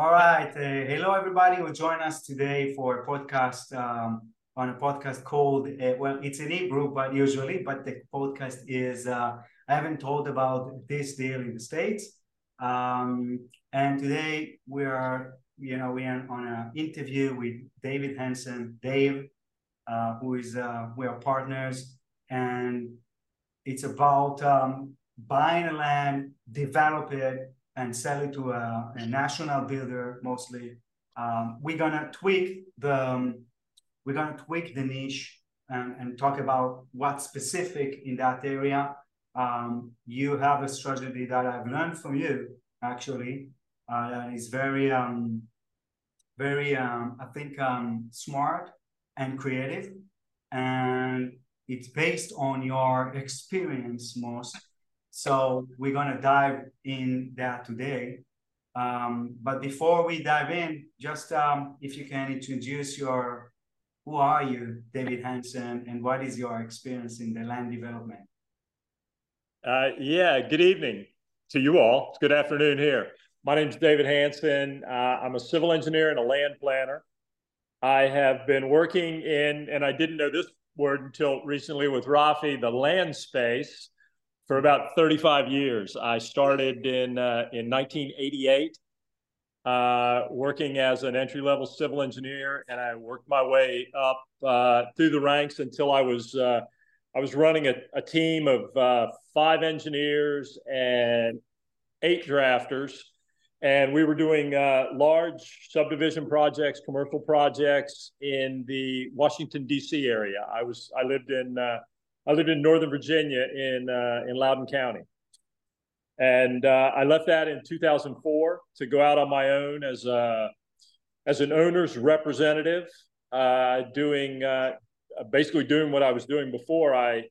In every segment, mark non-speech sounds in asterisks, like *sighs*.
All right. Uh, hello, everybody who join us today for a podcast um, on a podcast called, uh, well, it's in Hebrew, but usually, but the podcast is, uh, I haven't told about this deal in the States. Um, and today we are, you know, we are on an interview with David Hansen, Dave, uh, who is, uh, we are partners, and it's about um, buying a land, develop it, and sell it to a, a national builder mostly. Um, we're gonna tweak the um, we're gonna tweak the niche and, and talk about what's specific in that area. Um, you have a strategy that I've learned from you actually uh, that is very um, very um, I think um, smart and creative, and it's based on your experience most so we're gonna dive in that today. Um, but before we dive in, just um, if you can introduce your, who are you, David Hansen, and what is your experience in the land development? Uh, yeah, good evening to you all. It's good afternoon here. My name is David Hansen. Uh, I'm a civil engineer and a land planner. I have been working in, and I didn't know this word until recently with Rafi, the land space for about 35 years. I started in, uh, in 1988 uh, working as an entry level civil engineer, and I worked my way up uh, through the ranks until I was uh, I was running a, a team of uh, five engineers and eight drafters, and we were doing uh, large subdivision projects, commercial projects in the Washington D.C. area. I was I lived in I lived in Northern Virginia in uh, in Loudoun County, and uh, I left that in 2004 to go out on my own as a as an owner's representative, uh, doing uh, basically doing what I was doing before. I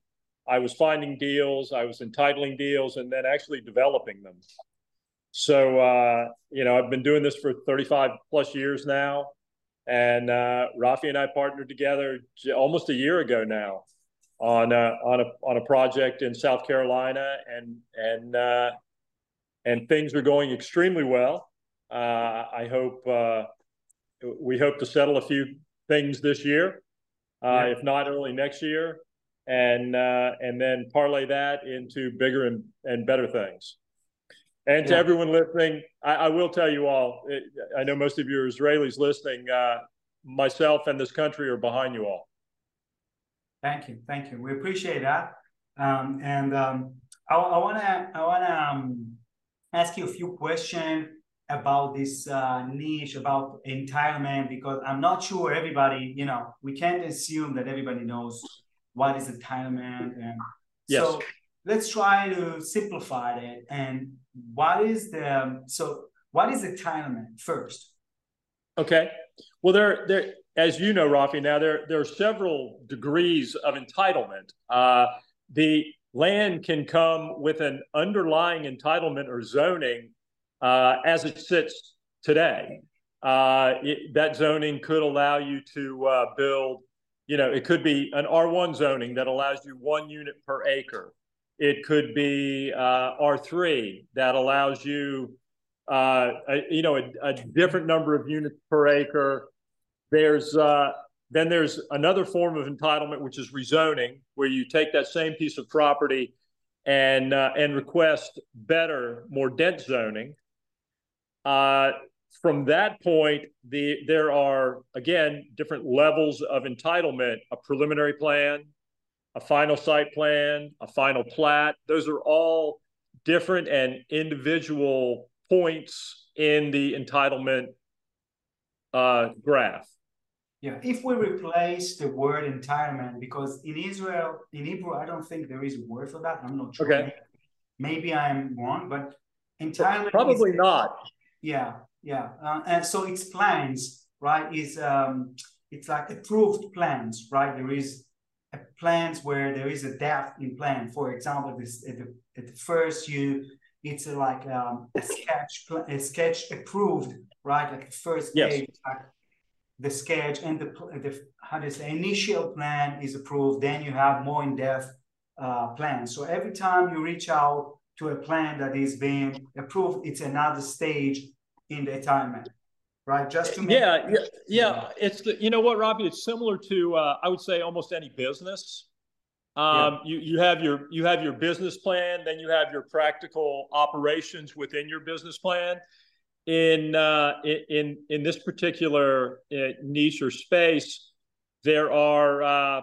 I was finding deals, I was entitling deals, and then actually developing them. So uh, you know, I've been doing this for 35 plus years now, and uh, Rafi and I partnered together almost a year ago now on a, on a on a project in South Carolina, and and uh, and things are going extremely well. Uh, I hope uh, we hope to settle a few things this year, uh, yeah. if not early next year, and uh, and then parlay that into bigger and, and better things. And to everyone listening, I, I, will tell you all. It, I know most of you are Israelis listening. Uh, myself and this country are behind you all. Thank you, thank you. We appreciate that. Um, and um, I, I wanna I wanna um, ask you a few questions about this uh, niche about entitlement because I'm not sure everybody. You know, we can't assume that everybody knows what is entitlement, and yes. so let's try to simplify it. And what is the so what is entitlement first? Okay. Well, there, there, as you know, Rafi, now there, there are several degrees of entitlement. Uh, the land can come with an underlying entitlement or zoning uh, as it sits today. Uh, it, that zoning could allow you to uh, build, you know, it could be an R1 zoning that allows you one unit per acre. It could be uh, R3 that allows you, uh, a, you know, a, a different number of units per acre there's uh, then there's another form of entitlement, which is rezoning, where you take that same piece of property and uh, and request better, more dense zoning. Uh, from that point, the there are again different levels of entitlement: a preliminary plan, a final site plan, a final plat. Those are all different and individual points in the entitlement uh, graph. Yeah, if we replace the word entitlement, because in Israel, in Hebrew, I don't think there is a word for that. I'm not sure. Okay. Maybe I'm wrong, but entitlement. Probably is, not. Yeah, yeah. Uh, and so it's plans, right? Is um, it's like approved plans, right? There is a plans where there is a depth in plan. For example, this at the, at the first you, it's a, like um, a sketch, a sketch approved, right? Like the first yes. page, like the sketch and the, the how to say initial plan is approved, then you have more in-depth uh, plan. So every time you reach out to a plan that is being approved, it's another stage in the entitlement. right? Just to make- yeah, yeah, yeah. It's the, you know what, Robbie. It's similar to uh, I would say almost any business. Um, yeah. You you have your you have your business plan, then you have your practical operations within your business plan. In uh, in in this particular uh, niche or space, there are uh,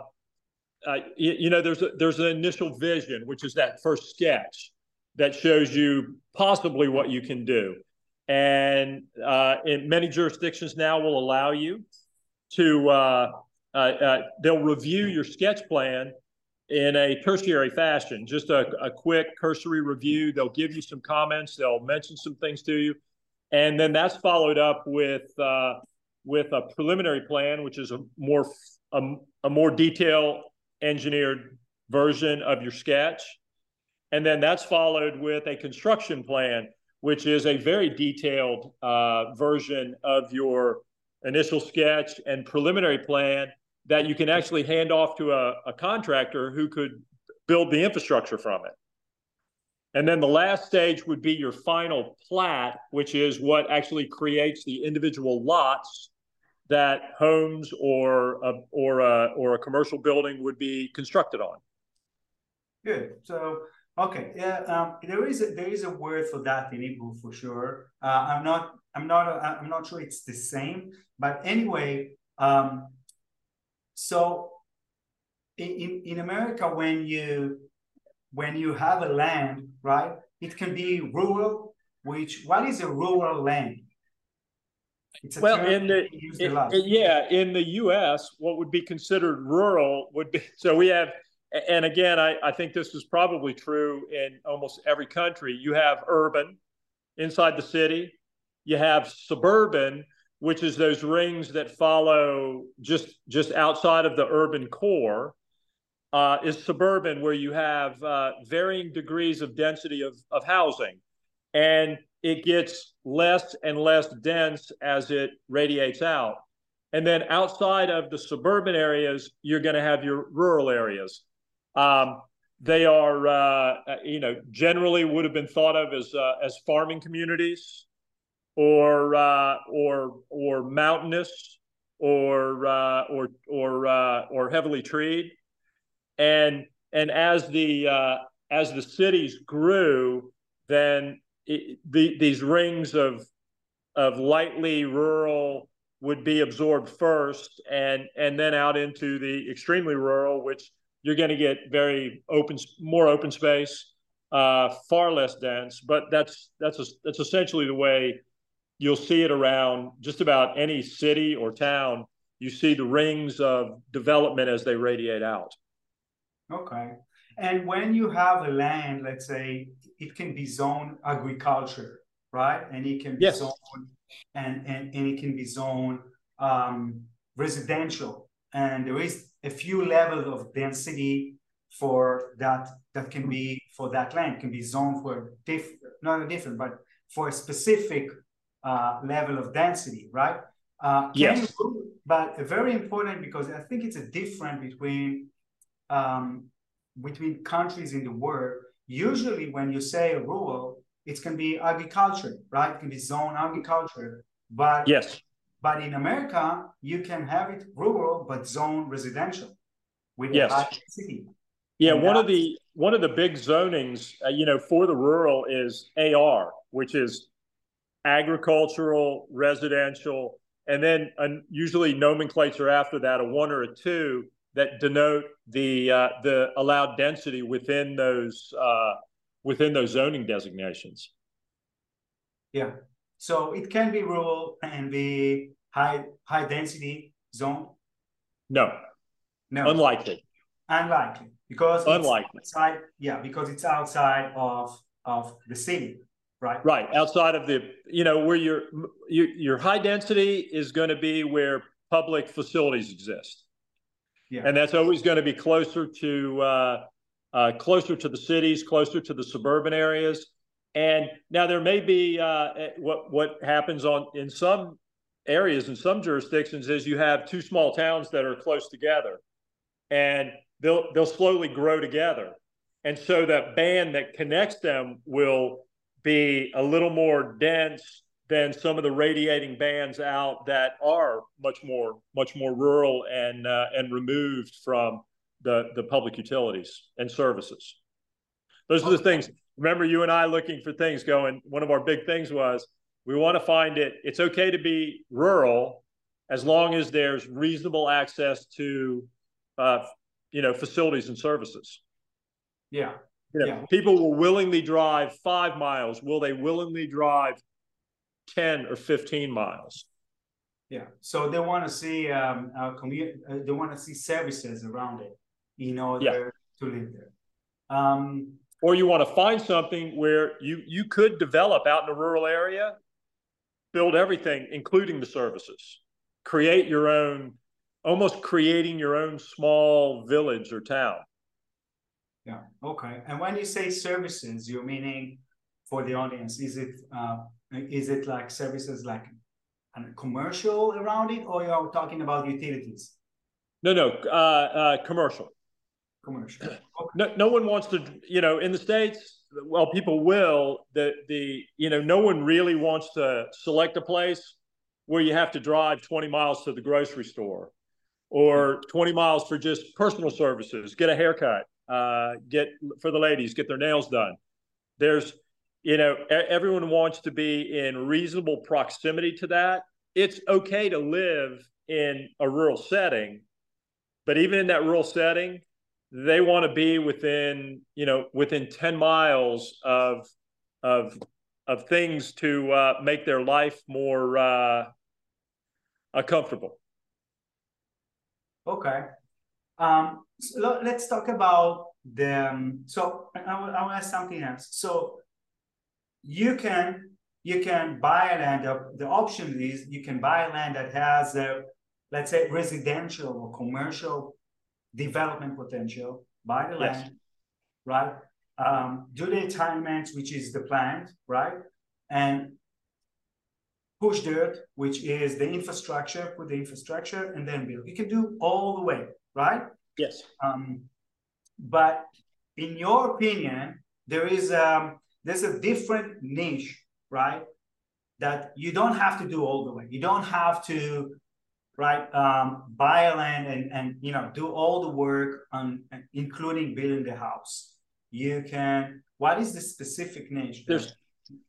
uh, you, you, know there's a, there's an initial vision, which is that first sketch that shows you possibly what you can do, and uh, in many jurisdictions now will allow you to uh, they'll review your sketch plan in a tertiary fashion, just a, a quick cursory review. They'll give you some comments. They'll mention some things to you, and then that's followed up with uh, with a preliminary plan, which is a more a, a more detailed engineered version of your sketch, and then that's followed with a construction plan, which is a very detailed uh, version of your initial sketch and preliminary plan that you can actually hand off to a, a contractor who could build the infrastructure from it. And then the last stage would be your final plat, which is what actually creates the individual lots that homes or a, or a, or a commercial building would be constructed on. Good. So okay, yeah, um, there is a, there is a word for that in Hebrew for sure. Uh, I'm not I'm not uh, I'm not sure it's the same, but anyway, um, so in, in America, when you when you have a land, right, it can be rural, which what is a rural land? well, in the in, yeah, in the U.S., what would be considered rural would be *laughs* so we have, and again, I, I think this is probably true in almost every country. You have urban inside the city, you have suburban, which is those rings that follow just just outside of the urban core, uh, is suburban, where you have uh, varying degrees of density of, of housing, and it gets less and less dense as it radiates out. And then outside of the suburban areas, you're going to have your rural areas. Um, they are, uh, you know, generally would have been thought of as uh, as farming communities or uh, or or mountainous or uh, or or uh, or heavily treed, and and as the uh, as the cities grew, then it, the, these rings of of lightly rural would be absorbed first, and and then out into the extremely rural, which you're going to get very open, more open space, uh, far less dense. But that's that's a, that's essentially the way you'll see it around just about any city or town. You see the rings of development as they radiate out. Okay. And when you have a land, let's say it can be zoned agriculture, right? And it can be yes. zoned and, and, and it can be zoned um, residential. And there is a few levels of density for that that can be for that land, can be zoned for different, not a different, but for a specific uh, level of density, right? Uh, yes. You, but very important because I think it's a difference between um, between countries in the world. Usually, when you say rural, it can be agriculture, right? It can be zone agriculture. But yes, but in America, you can have it rural but zone residential with yes. city. Yeah, and one of the one of the big zonings, uh, you know, for the rural is AR, which is agricultural, residential, and then uh, usually nomenclature after that, a one or a two that denote the uh, the allowed density within those uh, within those zoning designations. Yeah, so it can be rural and be high high density zone. No, no, unlikely. Unlikely because unlikely. Outside, yeah, because it's outside of of the city right right outside of the you know where your your, your high density is going to be where public facilities exist yeah. and that's always going to be closer to uh, uh, closer to the cities closer to the suburban areas and now there may be uh, eh, what what happens on in some areas in some jurisdictions is you have two small towns that are close together and they'll they'll slowly grow together and so that band that connects them will be a little more dense than some of the radiating bands out that are much more much more rural and uh, and removed from the the public utilities and services. Those are the things. Remember, you and I looking for things. Going. One of our big things was we want to find it. It's okay to be rural as long as there's reasonable access to, uh, you know, facilities and services. Yeah. You know, yeah. People will willingly drive five miles. Will they willingly drive 10 or 15 miles? Yeah. So they want to see um, uh, commu- uh, they want to see services around it in order yeah. to live there. Um, or you want to find something where you you could develop out in a rural area, build everything, including the services, create your own, almost creating your own small village or town. Yeah. Okay. And when you say services, you're meaning for the audience, is it uh, is it like services like a commercial around it, or you're talking about utilities? No, no, uh, uh, commercial. Commercial. *clears throat* Okay. No, no one wants to, you know, in the states. Well, people will. The the you know, no one really wants to select a place where you have to drive 20 miles to the grocery store, or 20 miles for just personal services, get a haircut, uh, get for the ladies, get their nails done. There's, you know, everyone wants to be in reasonable proximity to that. It's okay to live in a rural setting, but even in that rural setting, they want to be within, you know, within 10 miles of of of things to uh, make their life more uh, uh, comfortable. Okay. Um, so let's talk about the. Um, so I, I will ask something else. So you can you can buy land. The option is you can buy land that has a let's say residential or commercial development potential. Buy the yes. land, right? Um, do the entitlements, which is the plan, right? And push dirt, which is the infrastructure, put the infrastructure, and then build. You can do all the way, right? Yes. Um, but in your opinion, there is um, there's a different niche, right? That you don't have to do all the way. You don't have to, right? Um, buy a land and and you know do all the work on, including building the house. You can. What is the specific niche? There's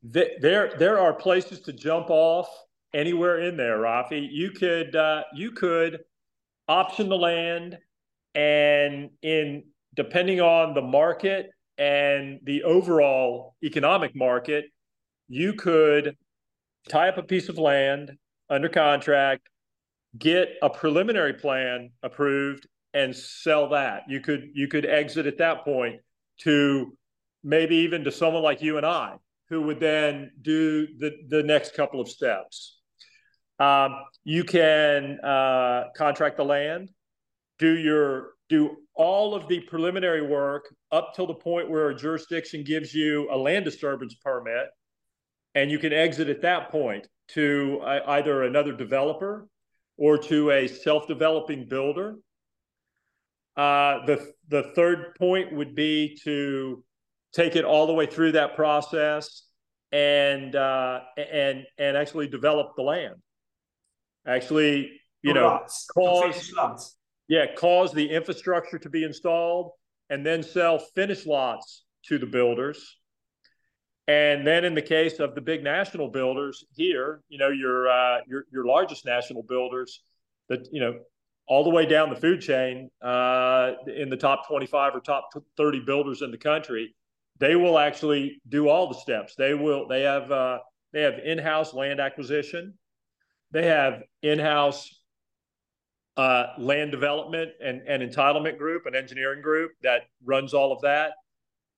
there there are places to jump off anywhere in there, Rafi. You could uh, you could option the land and in depending on the market and the overall economic market, you could tie up a piece of land under contract, get a preliminary plan approved, and sell that. You could you could exit at that point to maybe even to someone like you and I, who would then do the, the next couple of steps. Um, you can uh, contract the land, do your do all of the preliminary work up till the point where a jurisdiction gives you a land disturbance permit, and you can exit at that point to uh, either another developer or to a self-developing builder. Uh, the the third point would be to take it all the way through that process and uh, and and actually develop the land. Actually, you know, lots. cause yeah, cause the infrastructure to be installed and then sell finished lots to the builders. And then in the case of the big national builders here, you know, your uh, your your largest national builders that, you know, all the way down the food chain uh, in the top 25 or top 30 builders in the country, they will actually do all the steps. They will. They have uh, they have in-house land acquisition. They have in-house uh, land development and, and entitlement group, an engineering group that runs all of that.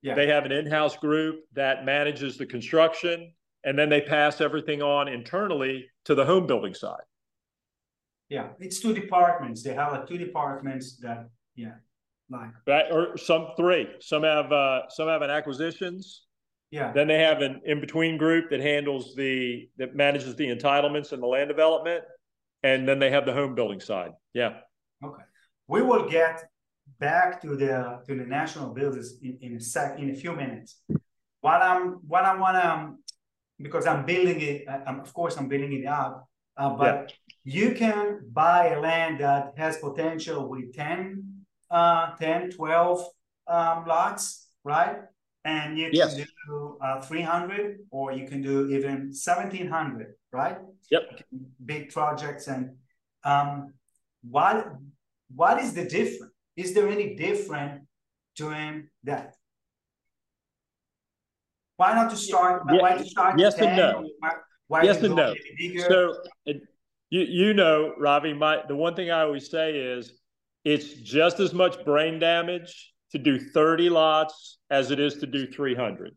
Yeah. They have an in-house group that manages the construction, and then they pass everything on internally to the home building side. Yeah, it's two departments. They have like two departments that yeah, like that or some three. Some have uh, some have an acquisitions. Yeah. Then they have an in-between group that handles the that manages the entitlements and the land development and then they have the home building side. Yeah. Okay. We will get back to the to the national builders in, in a sec in a few minutes. What I'm what I want to because I'm building it. I'm, of course, I'm building it up. Uh, but yeah. you can buy a land that has potential with 10, uh, 10 12 um, lots, right? And you yes. can do uh, 300 or you can do even 1700, right? Yep. Big projects. And um, what, what is the difference? Is there any different doing that? Why not to start? Yeah, why to start? Yes and no. Why, why yes and no. So it, you you know, Rafi, my the one thing I always say is it's just as much brain damage to do 30 lots as it is to do 300.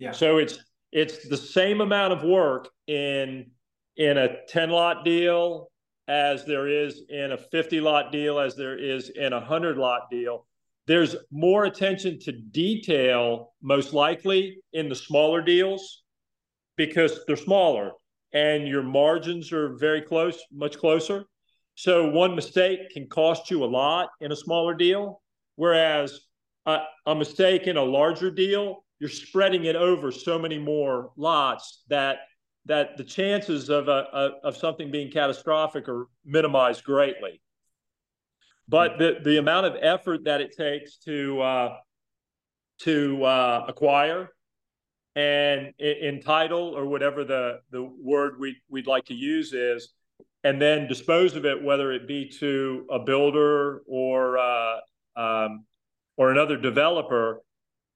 Yeah. So it's it's the same amount of work in in a 10 lot deal as there is in a 50 lot deal as there is in a 100 lot deal there's more attention to detail, most likely in the smaller deals because they're smaller and your margins are very close, much closer. So one mistake can cost you a lot in a smaller deal, whereas a, a mistake in a larger deal, you're spreading it over so many more lots that that the chances of a, a, of something being catastrophic are minimized greatly. But the, the amount of effort that it takes to uh, to uh, acquire and entitle or whatever the, the word we, we'd like to use is, and then dispose of it, whether it be to a builder or uh, um, or another developer,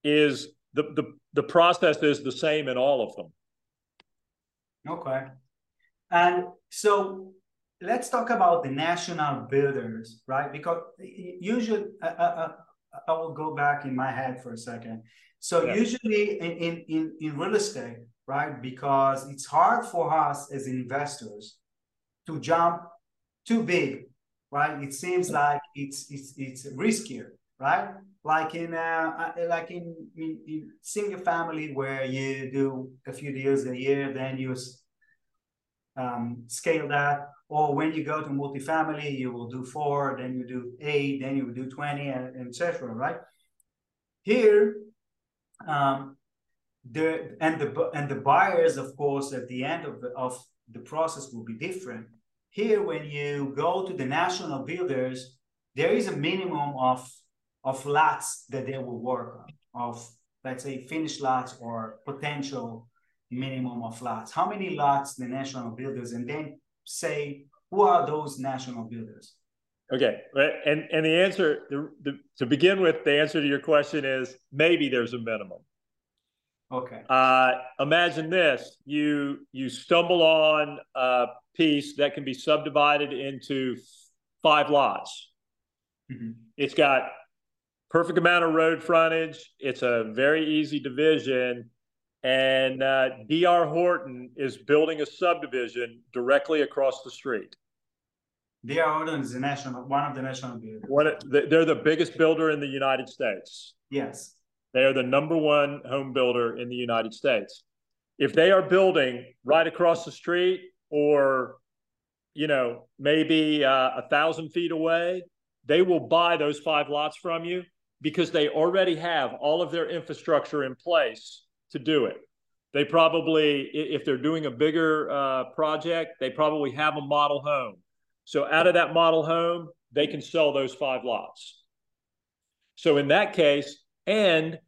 is the, the the process is the same in all of them. Okay, and so let's talk about the national builders, right? Because usually, uh, uh, I will go back in my head for a second. So yeah. usually in, in, in, in real estate, right? Because it's hard for us as investors to jump too big, right? It seems like it's it's it's riskier, right? Like in uh, uh, like in, in, in single family where you do a few deals a year, then you um, scale that or when you go to multifamily, you will do four, then you do eight, then you will do 20, and etc. Right? Here, um, the and the and the buyers, of course, at the end of the of the process will be different. Here, when you go to the national builders, there is a minimum of of lots that they will work on, of let's say finished lots or potential minimum of lots. How many lots the national builders, and then say who are those national builders? Okay, and and the answer the, the, to begin with, the answer to your question is maybe there's a minimum. Okay. Uh, imagine this: you you stumble on a piece that can be subdivided into five lots. Mm-hmm. It's got perfect amount of road frontage. It's a very easy division, and uh, D.R. Horton is building a subdivision directly across the street. D.R. Horton is the national, one of the national builders. One, they're the biggest builder in the United States. Yes. They are the number one home builder in the United States. If they are building right across the street or, you know, maybe uh, a thousand feet away, they will buy those five lots from you because they already have all of their infrastructure in place to do it. They probably, if they're doing a bigger uh, project, they probably have a model home. So out of that model home, they can sell those five lots. So in that case, and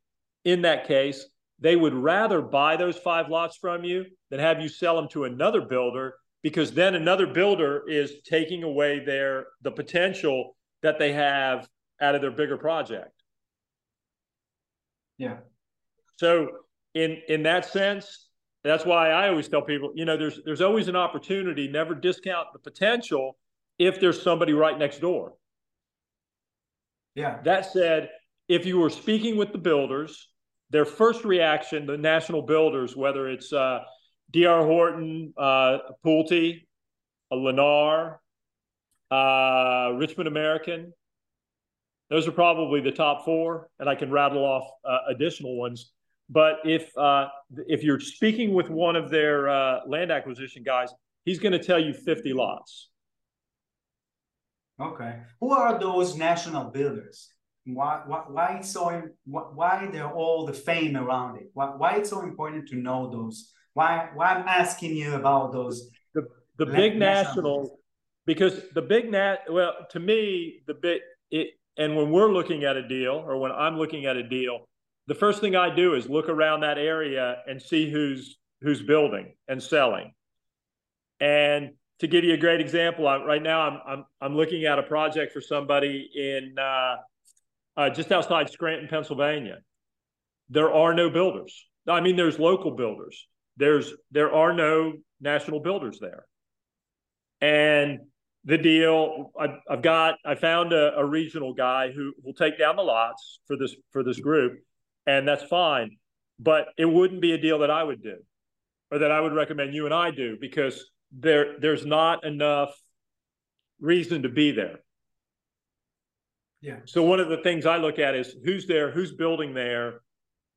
in that case, they would rather buy those five lots from you than have you sell them to another builder because then another builder is taking away their the potential that they have out of their bigger project. Yeah. So in in that sense, that's why I always tell people, you know, there's there's always an opportunity. Never discount the potential if there's somebody right next door. Yeah. That said, if you were speaking with the builders, their first reaction, the national builders, whether it's uh, D.R. Horton, uh, Pulte, Lennar, uh, Richmond American, those are probably the top four, and I can rattle off uh, additional ones. But if uh, if you're speaking with one of their uh, land acquisition guys, he's going to tell you 50 lots. Okay. Who are those national builders? why why, why it's so why they're all the fame around it? Why why it's so important to know those? Why why I'm asking you about those the the big national because the big nat well to me the big it and when we're looking at a deal or when I'm looking at a deal, the first thing I do is look around that area and see who's who's building and selling. And to give you a great example, I, right now I'm, I'm I'm looking at a project for somebody in uh, uh, just outside Scranton, Pennsylvania. There are no builders. I mean, there's local builders. There's there are no national builders there, and the deal I, have got I found a, a, regional guy who will take down the lots for this for this group, and that's fine. But it wouldn't be a deal that I would do, or that I would recommend you and I do because there there's not enough reason to be there. Yeah. So one of the things I look at is who's there, who's building there,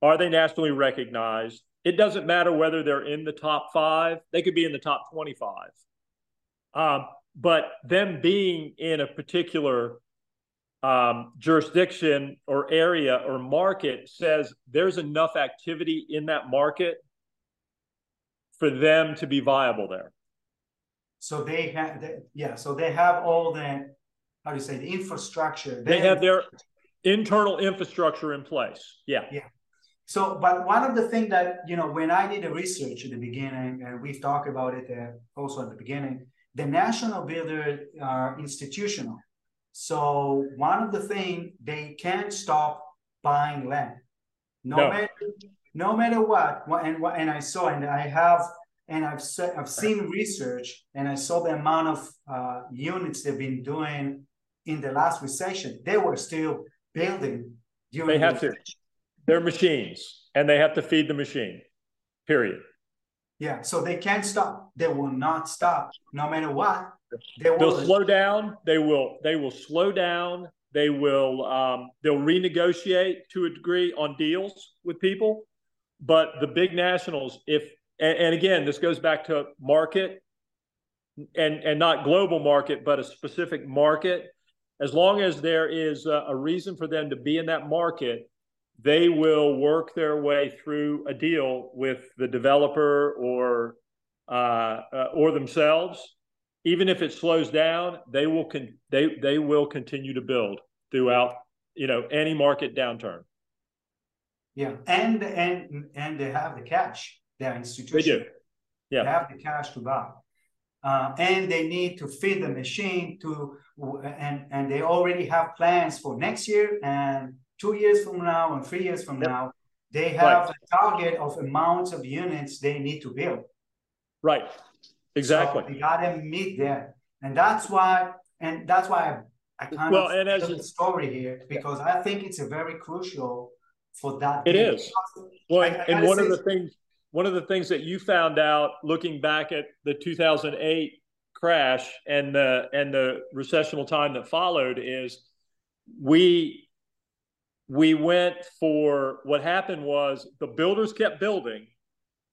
are they nationally recognized? It doesn't matter whether they're in the top five; they could be in the top twenty-five. Um, but them being in a particular um, jurisdiction or area or market says there's enough activity in that market for them to be viable there. So they have, yeah. So they have all the how do you say the infrastructure. They, they have their internal infrastructure in place. Yeah. Yeah. So, but one of the things that you know, when I did the research at the beginning, and we've talked about it uh, also at the beginning, the national builders are institutional. So one of the things they can't stop buying land, no, no. matter no matter what. And and I saw and I have and I've I've seen research and I saw the amount of uh, units they've been doing in the last recession. They were still building. during. they have the to. They're machines, and they have to feed the machine. Period. Yeah, so they can't stop. They will not stop, no matter what. They will They'll slow down. They will. They will slow down. They will. Um, they'll renegotiate to a degree on deals with people. But the big nationals, if and, and again, this goes back to market, and and not global market, but a specific market. As long as there is a, a reason for them to be in that market, they will work their way through a deal with the developer or uh, uh, or themselves. Even if it slows down, they will con- they they will continue to build throughout you know any market downturn. Yeah, and and and they have the cash. They're institution. They do. Yeah, they have the cash to buy. Uh, and they need to feed the machine to and and they already have plans for next year and two years from now and three years from yep. now, they have right. a target of amounts of units they need to build. Right. Exactly. So they gotta meet there. And that's why, and that's why I, I kind well, of and as the story here because I think it's a very crucial for that. It game. is. Well, I, and one of the things, one of the things that you found out looking back at the 2008 crash and the and the recessional time that followed is we we went for what happened was the builders kept building,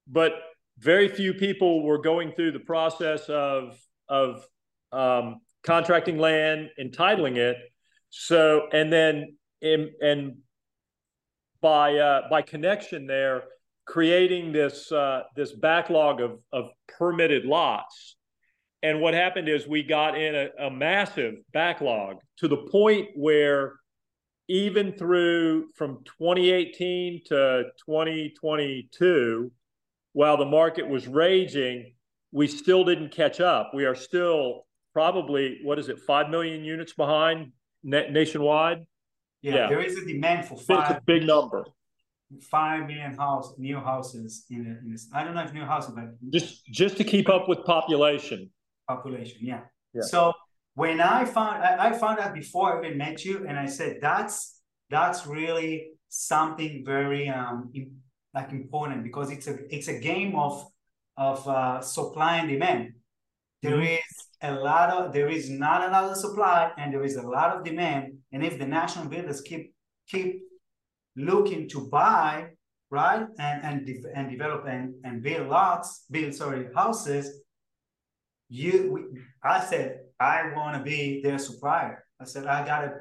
but very few people were going through the process of of um, contracting land, entitling it. So and then in, and by uh, by connection there, creating this uh, this backlog of of permitted lots. And what happened is we got in a, a massive backlog to the point where even through from 2018 to 2022, while the market was raging, we still didn't catch up. We are still probably, what is it, 5 million units behind na- nationwide? Yeah, yeah, there is a demand for five. It's a big number. Five million house new houses in, in this. I don't know if new houses, but just just to keep up with population. Population, yeah. yeah. So when I found I, I found out before I even met you, and I said that's that's really something very um like important because it's a it's a game of of uh, supply and demand. There mm-hmm. is a lot of there is not another supply and there is a lot of demand. And if the national builders keep keep looking to buy right and and, de- and develop and, and build lots, build sorry houses, you we, I said I want to be their supplier. I said, I got to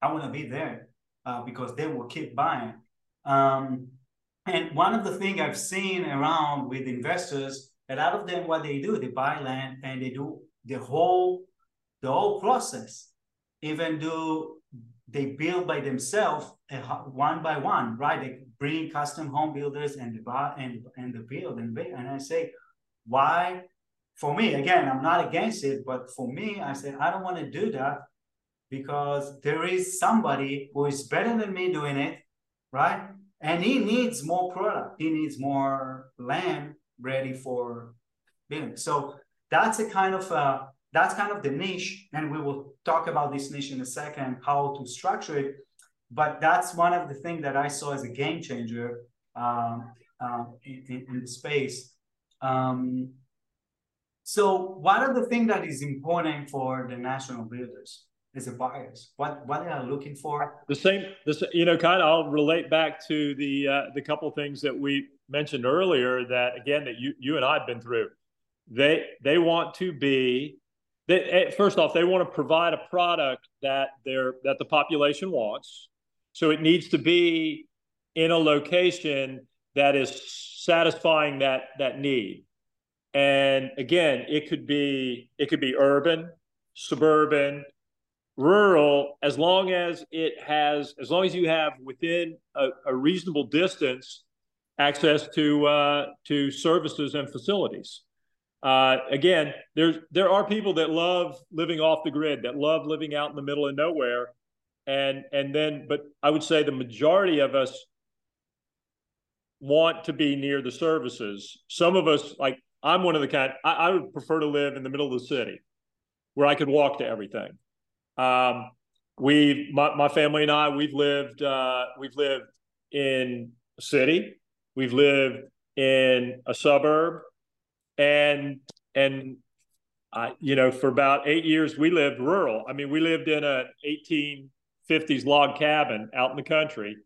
I want to be there uh, because they will keep buying. Um, and one of the things I've seen around with investors, a lot of them, what they do, they buy land and they do the whole the whole process, even though they build by themselves one by one, right? They bring custom home builders and the buy and and the build and build. And I say, why? For me, again, I'm not against it, but for me, I said I don't want to do that because there is somebody who is better than me doing it, right? And he needs more product. He needs more land ready for building. So that's a kind of uh, that's kind of the niche, and we will talk about this niche in a second, how to structure it. But that's one of the things that I saw as a game changer um, uh, in, in, the space. Um, so, what are the things that is important for the national builders? as a buyers? What what are they looking for? The same, this you know, kind of. I'll relate back to the uh, the couple things that we mentioned earlier. That again, that you you and I've been through. They they want to be. They, eh, first off, they want to provide a product that they're that the population wants. So it needs to be in a location that is satisfying that that need. And again, it could be it could be urban, suburban, rural as long as it has as long as you have within a, a reasonable distance access to uh, to services and facilities. Uh, again there's there are people that love living off the grid that love living out in the middle of nowhere. And and then but i would say the majority of us want to be near the services. Some of us like i'm one of the kind I, I would prefer to live in the middle of the city where i could walk to everything. Um, we, my, my family and I, we've lived, uh, we've lived in a city, we've lived in a suburb, and and I, you know, for about eight years we lived rural. I mean, we lived in a 1850s log cabin out in the country,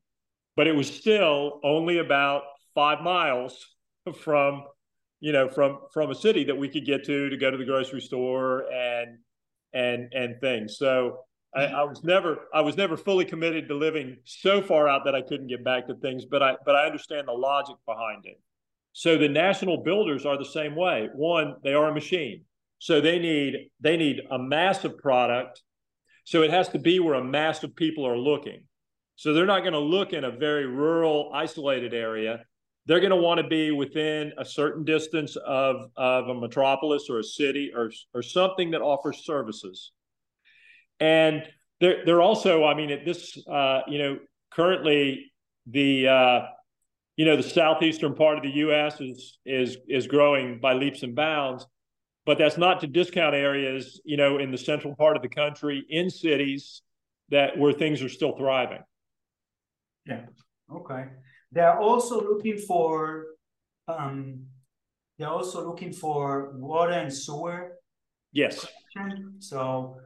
but it was still only about five miles *laughs* from, you know, from from a city that we could get to to go to the grocery store and and and things. So I, I, was never I was never fully committed to living so far out that I couldn't get back to things, but I but I understand the logic behind it. So the national builders are the same way. One, they are a machine. So they need they need a massive product. So it has to be where a mass of people are looking. So they're not going to look in a very rural, isolated area they're going to want to be within a certain distance of, of a metropolis or a city or, or something that offers services. And they're, they're also, I mean, at this, uh, you know, currently the, uh, you know, the southeastern part of the U.S. is is is growing by leaps and bounds, but that's not to discount areas, you know, in the central part of the country, in cities that where things are still thriving. Yeah. Okay. They're also looking for um, they're also looking for water and sewer. Yes. So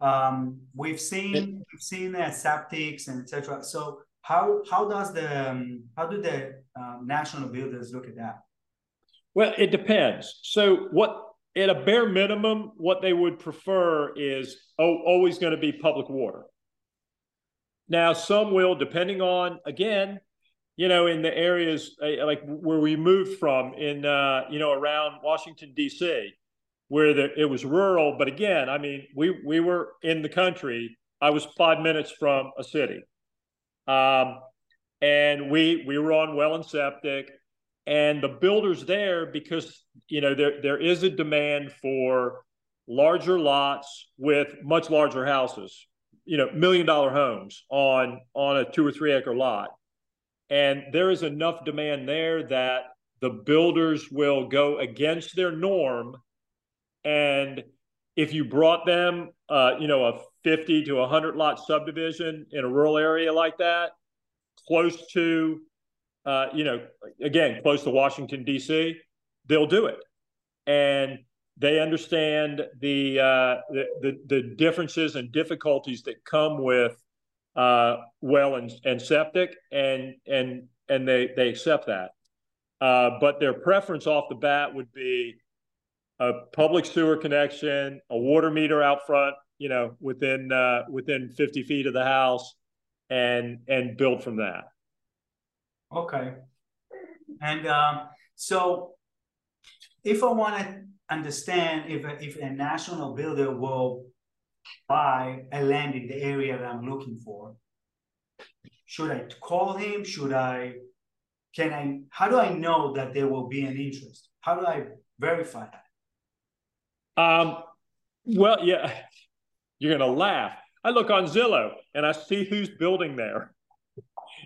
um, we've seen it, we've seen uh, septics and etc. So how how does the um, how do the uh, national builders look at that? Well, it depends. So what at a bare minimum, what they would prefer is oh, always going to be public water. Now, some will, depending on again you know, in the areas uh, like where we moved from in, uh, you know, around Washington, D.C., where the, it was rural. But again, I mean, we, we were in the country. I was five minutes from a city. Um, and we, we were on well and septic. And the builders there, because, you know, there, there is a demand for larger lots with much larger houses, you know, million dollar homes on, on a two or three acre lot and there is enough demand there that the builders will go against their norm. And if you brought them, uh, you know, a 50 to 100 lot subdivision in a rural area like that, close to, uh, you know, again, close to Washington, D.C., they'll do it. And they understand the, uh, the, the, the differences and difficulties that come with uh, well and, and septic, and and and they they accept that. Uh, but their preference off the bat would be a public sewer connection, a water meter out front you know, within uh, within 50 feet of the house, and and build from that. Okay, and um, so if I want to understand if if a national builder will buy a land in the area that I'm looking for, should I call him? Should I? Can I? How do I know that there will be an interest? How do I verify that? Um, well, yeah, *laughs* you're gonna laugh. I look on Zillow and I see who's building there.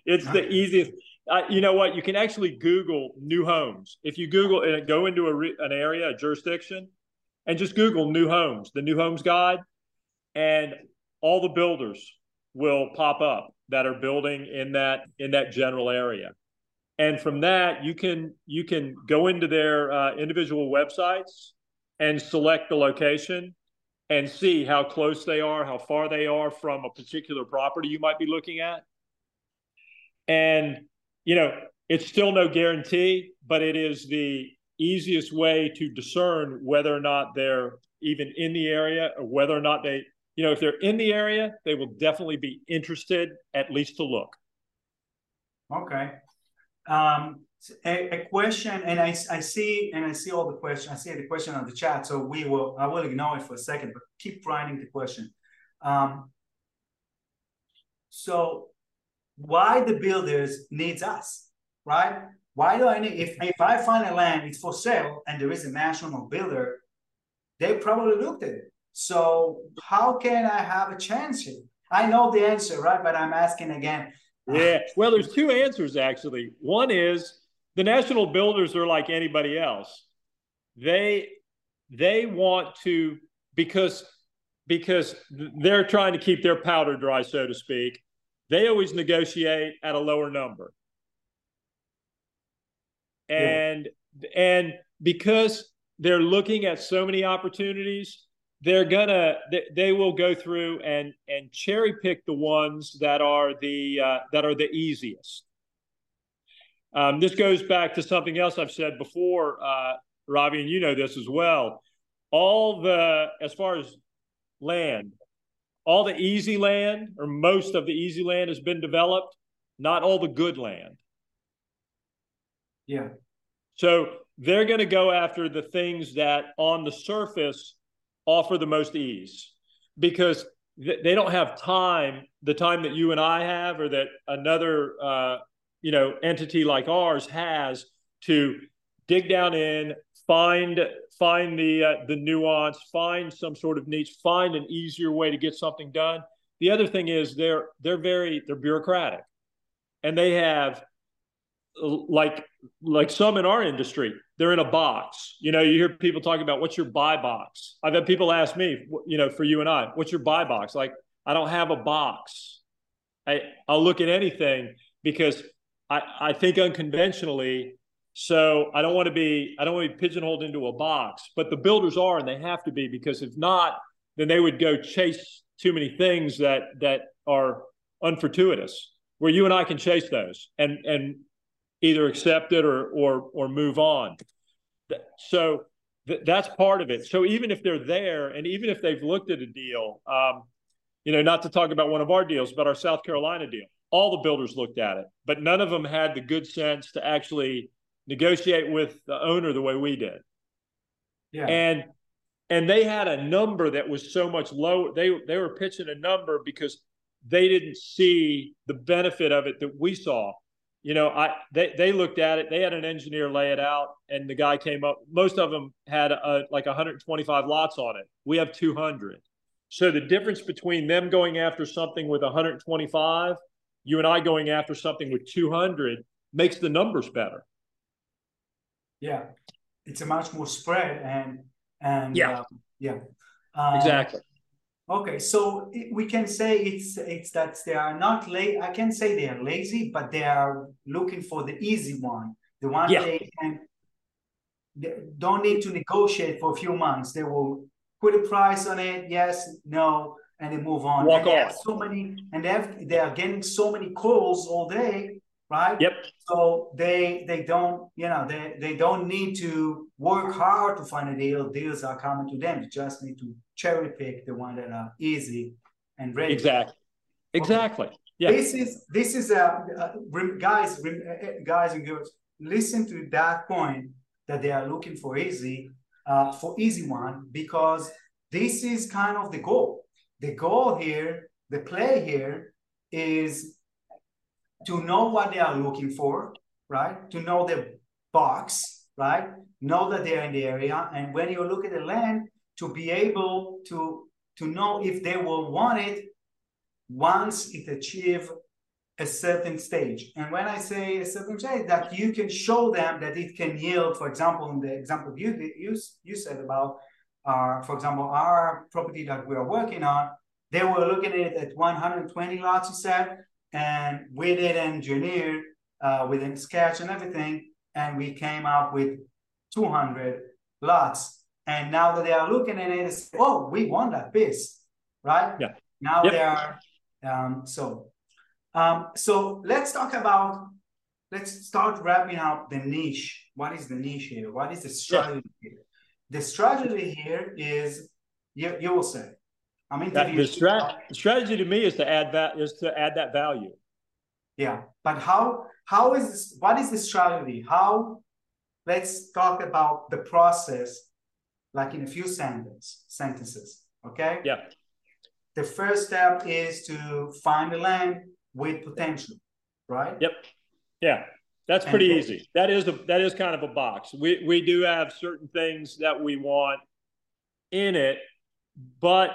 It's the easiest. Uh, you know what? You can actually Google new homes. If you Google and go into a re, an area, a jurisdiction, and just Google new homes, the new homes guide, and all the builders will pop up that are building in that in that general area. And from that, you can you can go into their uh, individual websites and select the location and see how close they are, how far they are from a particular property you might be looking at. And you know, it's still no guarantee, but it is the easiest way to discern whether or not they're even in the area or whether or not they, you know, if they're in the area, they will definitely be interested at least to look. Okay. Um, a, a, question, and I, I see and I see all the questions. I see the question on the chat, so we will. I will ignore it for a second, but keep writing the question. Um, so why the builders needs us, right? Why do I need, if, if I find a land, it's for sale, and there is a national builder, they probably looked at it. So how can I have a chance here? I know the answer, right? But I'm asking again. Yeah, well, there's two answers actually. One is the national builders are like anybody else. They they want to because because they're trying to keep their powder dry, so to speak they always negotiate at a lower number. And yeah. and because they're looking at so many opportunities, they're gonna they, they will go through and and cherry pick the ones that are the uh, that are the easiest. Um, this goes back to something else I've said before, uh, Rafi, and you know this as well. All the as far as land, all the easy land or most of the easy land has been developed, not all the good land. Yeah. So they're going to go after the things that on the surface offer the most ease because they don't have time, the time that you and I have or that another uh, you know entity like ours has to dig down in, find find the uh, the nuance, find some sort of niche, find an easier way to get something done. The other thing is they're they're very they're bureaucratic, and they have like like some in our industry they're in a box. You know you hear people talking about what's your buy box? I've had people ask me you know for you and i what's your buy box? Like i don't have a box. I i'll look at anything because i i think unconventionally so I don't want to be I don't want to be pigeonholed into a box, but the builders are and they have to be because if not, then they would go chase too many things that that are unfortuitous. Where you and I can chase those. And and either accept it or or or move on. So th- that's part of it. So even if they're there and even if they've looked at a deal, um, you know, not to talk about one of our deals, but our South Carolina deal, all the builders looked at it, but none of them had the good sense to actually negotiate with the owner the way we did. Yeah. And and they had a number that was so much lower. They they were pitching a number because they didn't see the benefit of it that we saw. You know, I they they looked at it. They had an engineer lay it out, and the guy came up. Most of them had a, like 125 lots on it. We have 200. So the difference between them going after something with 125, you and I going after something with 200 makes the numbers better. Yeah, it's a much more spread and and yeah, um, yeah, um, exactly. Okay, so we can say it's it's that they are not late. I can say they are lazy, but they are looking for the easy one, the one yeah. they can they don't need to negotiate for a few months. They will put a price on it, yes, no, and they move on. Walk and off. So many, and they have they are getting so many calls all day right? Yep. So they they don't you know they they don't need to work hard to find a deal. Deals are coming to them. You just need to cherry pick the one that are easy and ready. Exactly. Exactly. Yeah. This is this is uh, uh, a, guys uh, guys and girls listen to that point that they are looking for easy uh, for easy one because this is kind of the goal. The goal here, the play here is to know what they are looking for, right? To know the box, right? Know that they're in the area. And when you look at the land, to be able to, to know if they will want it once it achieve a certain stage. And when I say a certain stage, that you can show them that it can yield, for example, in the example you you, you said about, uh, for example, our property that we are working on, they were looking at it at 120 lots, you said, and we did engineer uh, within sketch and everything, and we came up with 200 lots. And now that they are looking at it, it's, oh, we want that piece, right? Yeah. Now yep. they are, um, so, um, so let's talk about, let's start wrapping up the niche. What is the niche here? What is the strategy here? The strategy here is, you, you will say, I mean, that, the strat- strategy to me is to add that is to add that value. Yeah, but how how is this, what is the strategy? How let's talk about the process, like in a few sentences. Sentences, okay? Yeah. The first step is to find the land with potential, right? Yep. Yeah, that's pretty and easy. That is a that is kind of a box. We we do have certain things that we want in it, but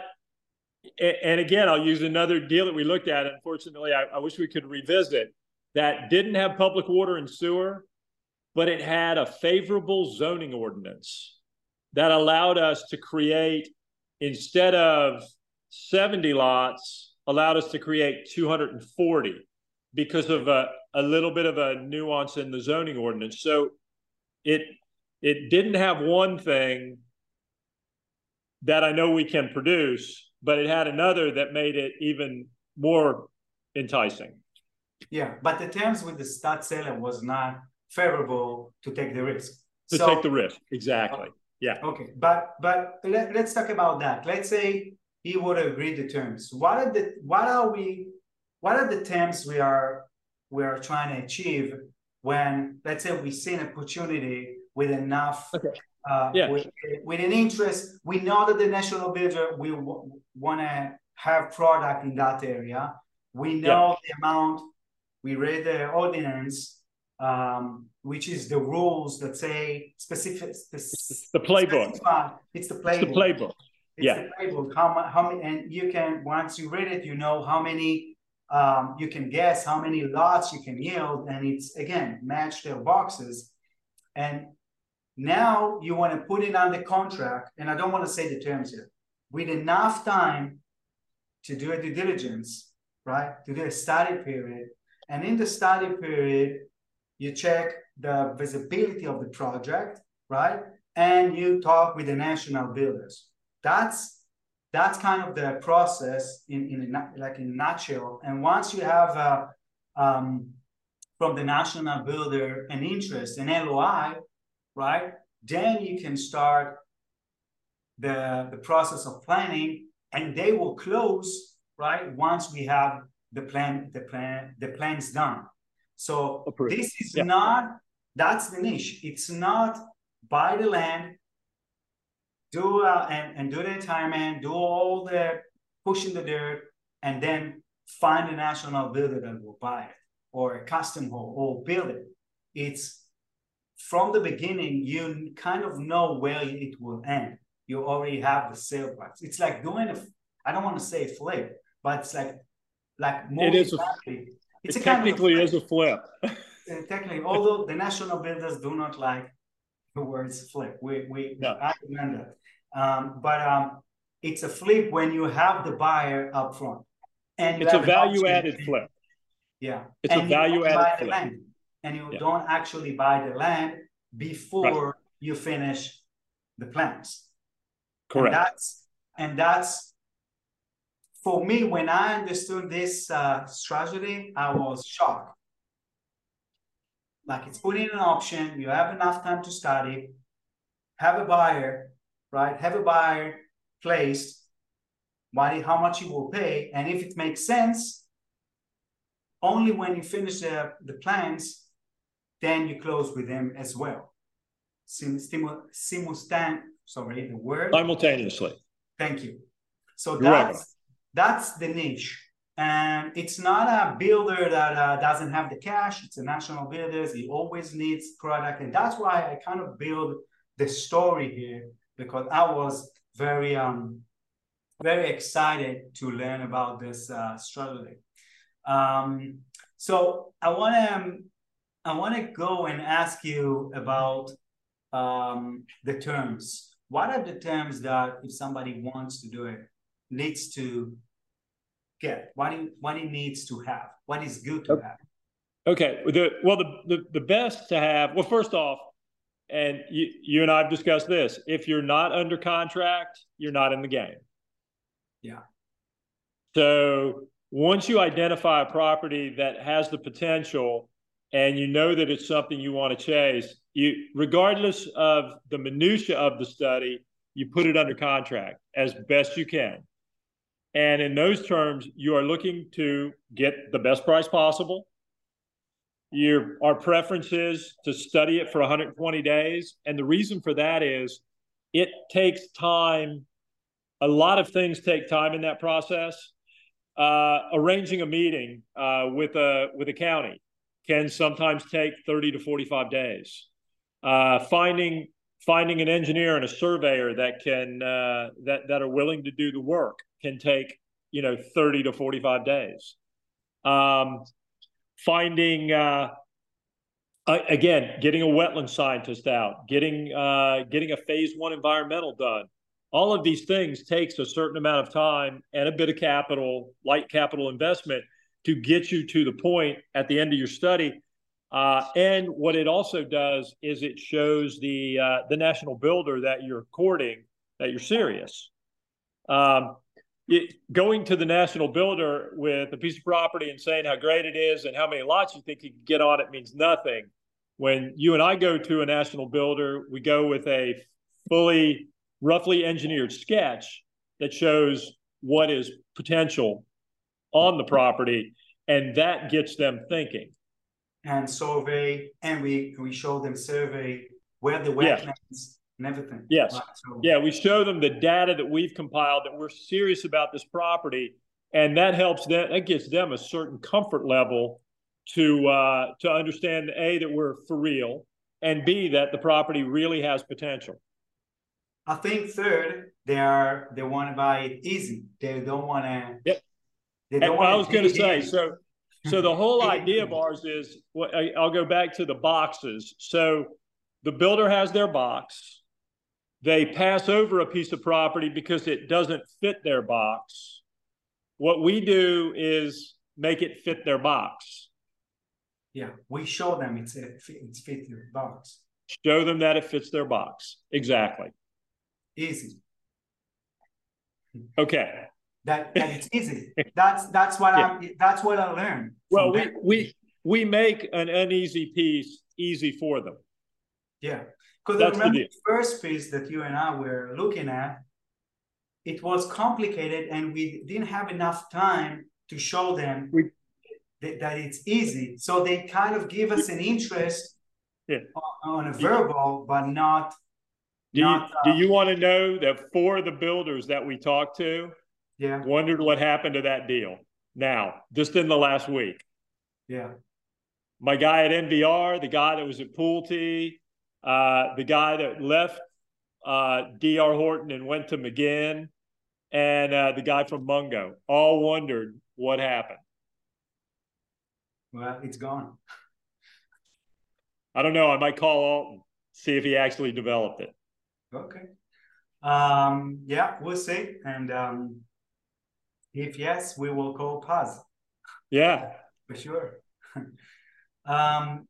and again, I'll use another deal that we looked at. Unfortunately, I, I, wish we could revisit that didn't have public water and sewer, but it had a favorable zoning ordinance that allowed us to create, instead of 70 lots, allowed us to create 240 because of a, a little bit of a nuance in the zoning ordinance. So it it didn't have one thing that I know we can produce but it had another that made it even more enticing. Yeah, but the terms with the stud seller was not favorable to take the risk. To so, take the risk, exactly. Yeah. Okay, but but let, let's talk about that. Let's say he would agree the terms. What are the what are we what are the terms we are we are trying to achieve when let's say we see an opportunity with enough okay uh, yeah. with, with, an interest. We know that the national builder will w- want to have product in that area. We know yeah. the amount. We read the ordinance, um, which is the rules that say specific. the playbook. It's the playbook. It's the playbook. It's yeah. the playbook. How, how many? And you can once you read it, you know how many. Um, you can guess how many lots you can yield, and it's again match their boxes. And now you want to put it on the contract, and I don't want to say the terms here, with enough time to do a due diligence, right? To do a study period. And in the study period, you check the visibility of the project, right? And you talk with the national builders. That's that's kind of the process in, in a, like in a nutshell. And once you have uh, um, from the national builder an interest, an LOI, right? Then you can start the, the process of planning and they will close, right? Once we have the plan, the plan, the plans done. So Approved. this is yeah. not, that's the niche. It's not buy the land, do uh, and, and do the retirement, do all the pushing the dirt, and then find a national builder that will buy it or a custom home or build it. It's from the beginning, you kind of know where it will end. You already have the sale price. It's like doing a, I don't want to say flip, but it's like, like it is a, flip. *laughs* it's it a technically kind of a is a flip. technically, although the national builders do not like the words flip, we we no. I recommend that. Um, but um, it's a flip when you have the buyer up front, and it's a value added flip. Yeah, it's and a value added flip and you yeah. don't actually buy the land before right. you finish the plans. Correct. And that's and that's for me when I understood this uh, strategy, I was shocked like it's putting an option. You have enough time to study, have a buyer, right? Have a buyer placed, what, how much you will pay, and if it makes sense, only when you finish the, the plans, then you close with them as well. Sim, stimu, simultan, sorry, the word simultaneously. Thank you. So that's that's the niche. And it's not a builder that uh, doesn't have the cash. It's a national builder. He always needs product. And that's why I kind of build the story here because I was very, um, very excited to learn about this uh, strategy. Um, so I want to, um, I want to go and ask you about um, the terms. What are the terms that if somebody wants to do it, needs to get, what it, what it needs to have, what is good to have. Okay. The, well, the, the, the best to have, well, first off, and you, you and I have discussed this, if you're not under contract, you're not in the game. Yeah. So once you identify a property that has the potential and you know that it's something you want to chase, you regardless of the minutia of the study, you put it under contract as best you can. And in those terms, you are looking to get the best price possible. Your, our preference is to study it for 120 days. And the reason for that is it takes time. A lot of things take time in that process. Uh, arranging a meeting uh, with a with a county can sometimes take 30 to 45 days. Uh, finding finding an engineer and a surveyor that can uh, that that are willing to do the work can take you know 30 to 45 days um, finding uh, again getting a wetland scientist out getting uh, getting a phase one environmental done all of these things takes a certain amount of time and a bit of capital light capital investment to get you to the point at the end of your study uh, and what it also does is it shows the uh, the national builder that you're courting that you're serious. Um, it, going to the national builder with a piece of property and saying how great it is and how many lots you think you can get on it means nothing. When you and I go to a national builder, we go with a fully, roughly engineered sketch that shows what is potential on the property, and that gets them thinking and survey, and we we show them survey where the wetlands yes. and everything. Yes. Right, so. Yeah, we show them the data that we've compiled that we're serious about this property, and that helps them. That gives them a certain comfort level to uh, to understand a that we're for real, and b that the property really has potential. I think third, they are they want to buy it easy. They don't want to. Yep. And I was going to say so. So the whole idea of ours is, well, I'll go back to the boxes. So the builder has their box. They pass over a piece of property because it doesn't fit their box. What we do is make it fit their box. Yeah, we show them it's a, it's fit their box. Show them that it fits their box. Exactly. Easy. Okay that, that it's *laughs* easy. That's that's what yeah. I that's what I learned. Well, we we we make an uneasy piece easy for them. Yeah, because I remember the, the first piece that you and I were looking at, it was complicated, and we didn't have enough time to show them we, that, that it's easy. So they kind of give us an interest yeah. on, on a verbal, but not. Do you, uh, do you want to know that four of the builders that we talked to yeah. Wondered what happened to that deal. Now, just in the last week. Yeah. My guy at NVR, the guy that was at Pulte, uh, the guy that left uh, DR Horton and went to McGinn, and uh, the guy from Mungo all wondered what happened. Well, it's gone. I don't know. I might call Alton, see if he actually developed it. Okay. Um, yeah, we'll see. And um, if yes, we will call pause. Yeah, for sure. *laughs* um,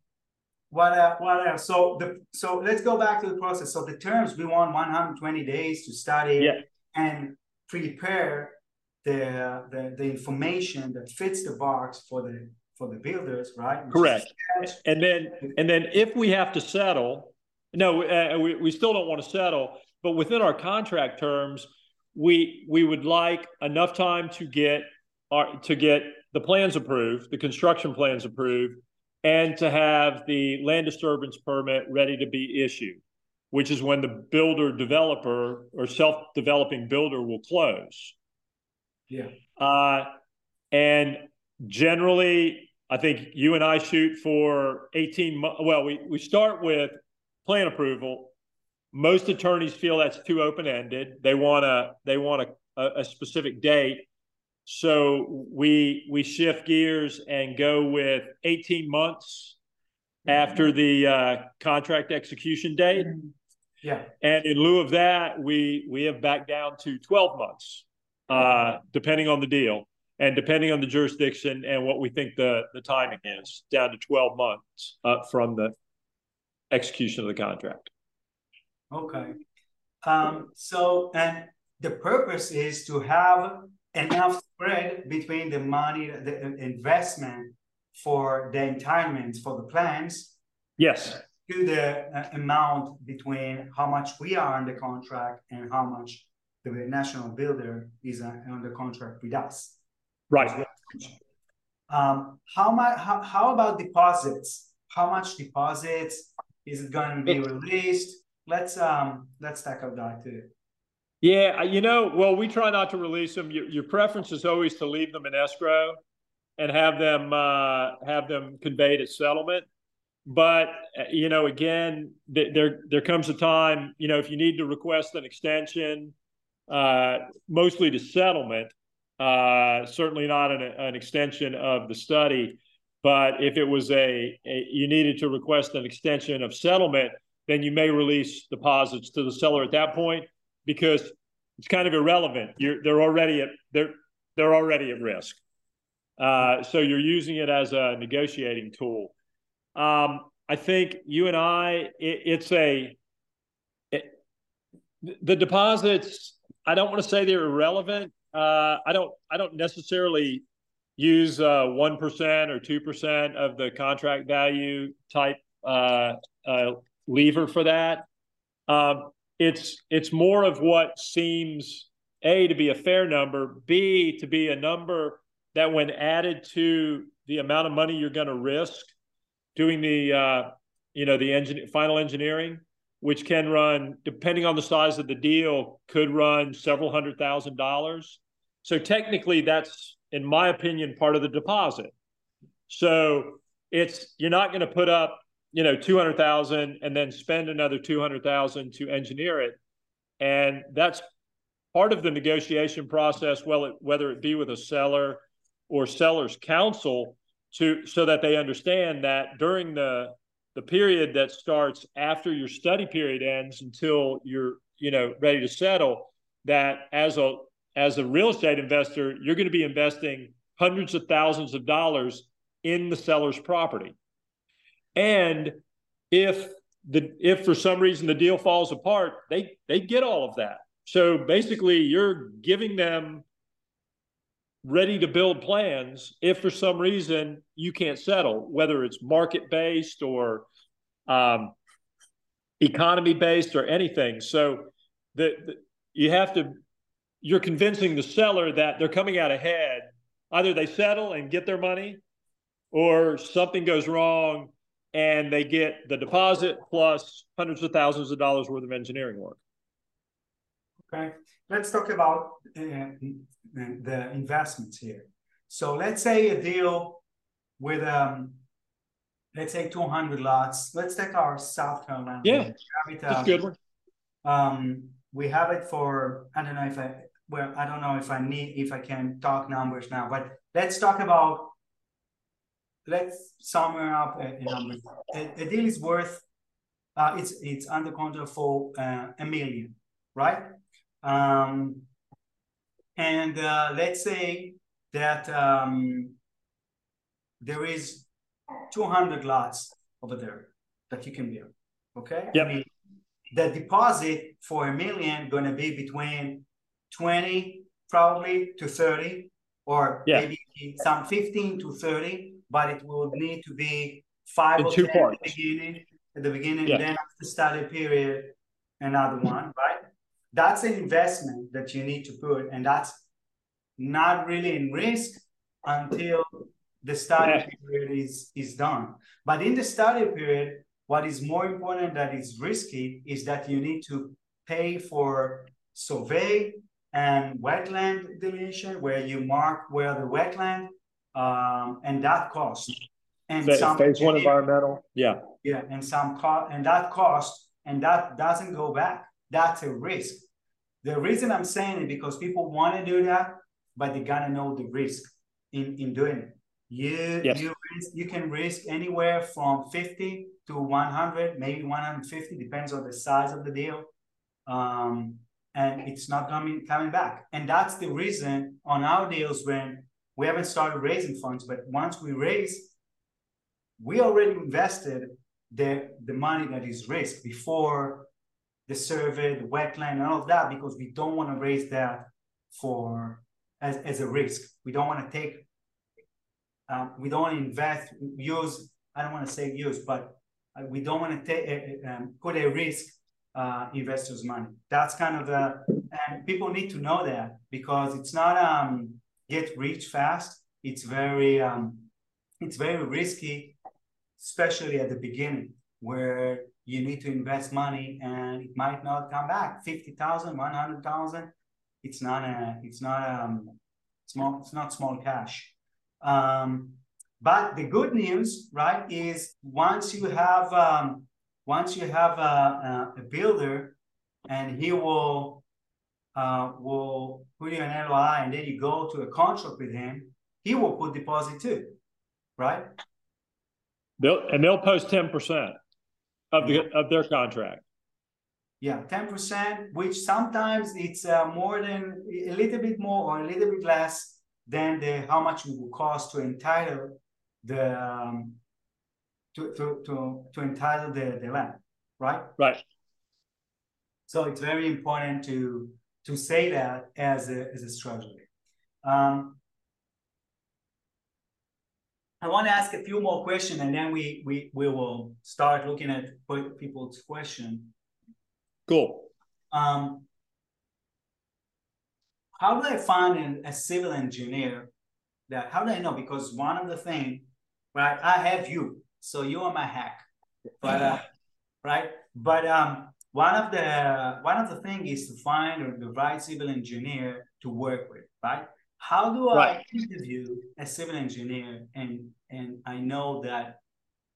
what uh, what else? So the so let's go back to the process. So the terms we want 120 days to study yeah. and prepare the, the the information that fits the box for the for the builders, right? Which Correct. And then and then if we have to settle, no, uh, we we still don't want to settle, but within our contract terms, we we would like enough time to get our to get the plans approved, the construction plans approved, and to have the land disturbance permit ready to be issued, which is when the builder developer or self-developing builder will close. Yeah. Uh, and generally, I think you and I shoot for 18 months. Well, we, we start with plan approval. Most attorneys feel that's too open ended. They want a they want a, a specific date. So we we shift gears and go with 18 months after the uh, contract execution date. Yeah. And in lieu of that, we we have backed down to 12 months, uh, depending on the deal and depending on the jurisdiction and what we think the the timing is, down to 12 months uh, from the execution of the contract. Okay. Um, so and the purpose is to have enough spread between the money, the investment for the entitlements for the plans. Yes. To the uh, amount between how much we are on the contract and how much the national builder is uh, on the contract with us. Right. Um, how much? How, how about deposits? How much deposits is it going to be released? Let's um let's tackle that too. Yeah, you know, well, we try not to release them. Your, your preference is always to leave them in escrow and have them uh, have them conveyed at settlement. But uh, you know, again, th- there there comes a time, you know, if you need to request an extension, uh, mostly to settlement, uh, certainly not an, an extension of the study. But if it was a, a you needed to request an extension of settlement, then you may release deposits to the seller at that point because it's kind of irrelevant. You're they're already at they're they're already at risk. Uh, so you're using it as a negotiating tool. Um, I think you and I, it, it's a it, the deposits. I don't want to say they're irrelevant. Uh, I don't. I don't necessarily use uh, one uh, or two percent of the contract value type uh, uh, lever for that. Um, it's it's more of what seems a to be a fair number, b to be a number that when added to the amount of money you're going to risk doing the uh, you know the engine final engineering, which can run depending on the size of the deal, could run several hundred thousand dollars. So technically, that's in my opinion part of the deposit. So it's you're not going to put up you know 200,000 and then spend another 200,000 to engineer it. And that's part of the negotiation process well it, whether it be with a seller or seller's counsel to so that they understand that during the the period that starts after your study period ends until you're you know ready to settle that as a as a real estate investor you're going to be investing hundreds of thousands of dollars in the seller's property and if the if for some reason the deal falls apart, they they get all of that. So basically, you're giving them ready to build plans if for some reason you can't settle, whether it's market based or um, economy based or anything. So the, the, you have to you're convincing the seller that they're coming out ahead. Either they settle and get their money, or something goes wrong and they get the deposit plus hundreds of thousands of dollars worth of engineering work. Okay, let's talk about uh, the investments here. So let's say a deal with um, let's say 200 lots. Let's take our South Carolina. Yeah, that's a good one. Um, we have it for I don't know if I well I don't know if I need if I can talk numbers now, but let's talk about let's sum up a, a number. A, a, deal is worth uh, it's it's under contract for uh, a million, right? Um, and uh, let's say that um, there is 200 lots over there that you can build. Okay. Yeah. I mean, the deposit for a million going to be between 20 probably to 30 or yeah. maybe some 15 to 30 but it will need to be five In or two ten parts. at the beginning, at the beginning, Yeah. then after the study period, another one, right? That's an investment that you need to put, and that's not really in risk until the study Yeah. period is, is done. But in the study period, what is more important that is risky is that you need to pay for survey and wetland delineation, where you mark where the wetland, um, and that cost. And Phase some phase one environmental. Yeah. yeah, and some cost, and that cost, and that doesn't go back. That's a risk. The reason I'm saying it because people want to do that, but they gotta know the risk in, in doing it. You Yes. you risk, you can risk anywhere from 50 to 100, maybe 150, depends on the size of the deal. Um, and it's not coming coming back. And that's the reason on our deals when we haven't started raising funds, but once we raise, we already invested the the money that is risk before the survey, the wetland, and all of that, because we don't want to raise that for as, as a risk. We don't want to take um, we don't want to invest use I don't want to say use, but uh, we don't want to take um, put a risk uh, investors' money. That's kind of a and people need to know that because it's not um get rich fast. It's very um it's very risky, especially at the beginning where you need to invest money and it might not come back 50,000 100,000 it's not a it's not um small it's not small cash um but the good news right is once you have um once you have a, a, a builder and he will uh, will put you an LOI and then you go to a contract with him, he will put deposit too, right? They'll and they'll post ten percent of the of their contract. Yeah, ten percent, which sometimes it's uh, more than a little bit more or a little bit less than the how much it will cost to entitle the um, to, to to to entitle the, the land, right? Right. So it's very important to to say that as a as a strategy. Um, I want to ask a few more questions, and then we we we will start looking at people's question. Cool. Um, how do I find a, a civil engineer that? How do I know? Because one of the things, right? I have you, so you are my hack, but uh, right. But um, one of the one of the thing is to find the right civil engineer to work with, right? How do I Right. interview a civil engineer and and I know that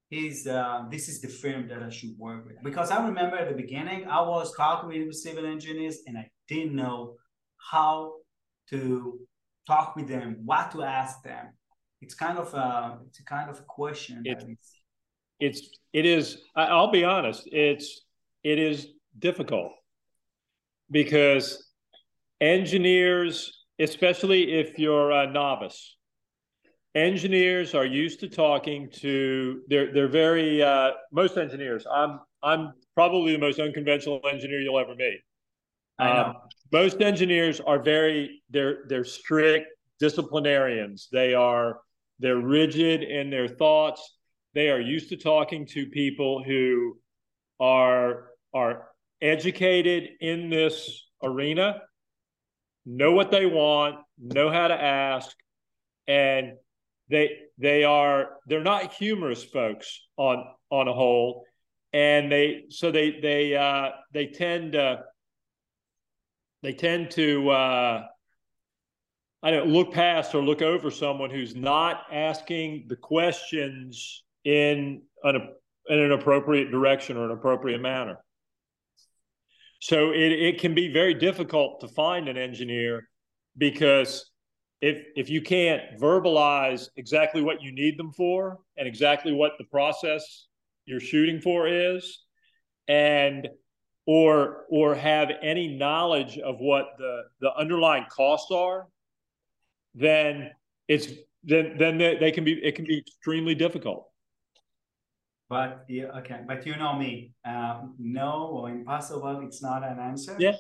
is uh, this is the firm that I should work with? Because I remember at the beginning I was talking with civil engineers and I didn't know how to talk with them, what to ask them. It's kind of a it's a kind of a question. It- It's it is. I'll be honest. It's it is difficult because engineers, especially if you're a novice, engineers are used to talking to. They're they're very uh, most engineers. I'm I'm probably the most unconventional engineer you'll ever meet. I know. Um, most engineers are very they're they're strict disciplinarians. They are they're rigid in their thoughts. They are used to talking to people who are are educated in this arena, know what they want, know how to ask, and they they are they're not humorous folks on on a whole, and they so they they uh, they tend to they tend to uh, I don't look past or look over someone who's not asking the questions in an in an appropriate direction or an appropriate manner. So it, it can be very difficult to find an engineer because if if you can't verbalize exactly what you need them for and exactly what the process you're shooting for is, and or or have any knowledge of what the the underlying costs are, then it's then then they, they can be it can be extremely difficult. But yeah, okay, but you know me, um, no or impossible, it's not an answer. Yeah.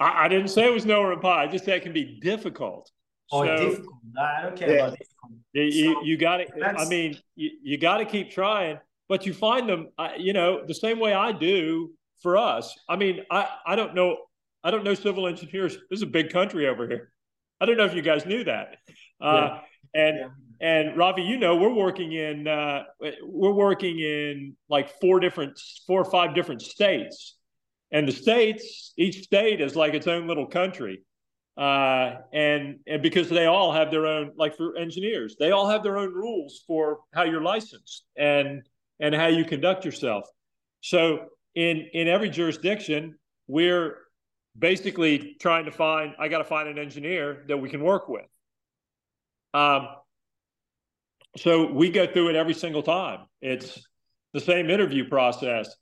I, I didn't say it was no or impossible. I just said it can be difficult. Or so, difficult. I don't care yeah. about difficult. You, so, you got to, I mean, you, you got to keep trying, but you find them, uh, you know, the same way I do for us. I mean, I, I don't know. I don't know civil engineers. This is a big country over here. I don't know if you guys knew that. Uh, yeah. And yeah. And Rafi, you know, we're working in uh, we're working in like four different, four or five different states, and the states, each state is like its own little country. Uh, and and because they all have their own like for engineers they all have their own rules for how you're licensed and and how you conduct yourself. So in in every jurisdiction we're basically trying to find i got to find an engineer that we can work with. Um so we go through it every single time it's the same interview process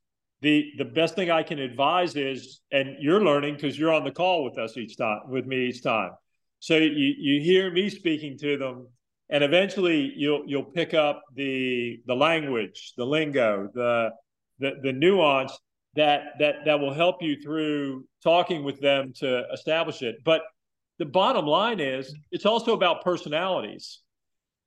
the the best thing I can advise is, and you're learning because you're on the call with us each time, with me each time. So you you hear me speaking to them, and eventually you'll you'll pick up the the language, the lingo, the the, the nuance that that that will help you through talking with them to establish it. But the bottom line is, it's also about personalities.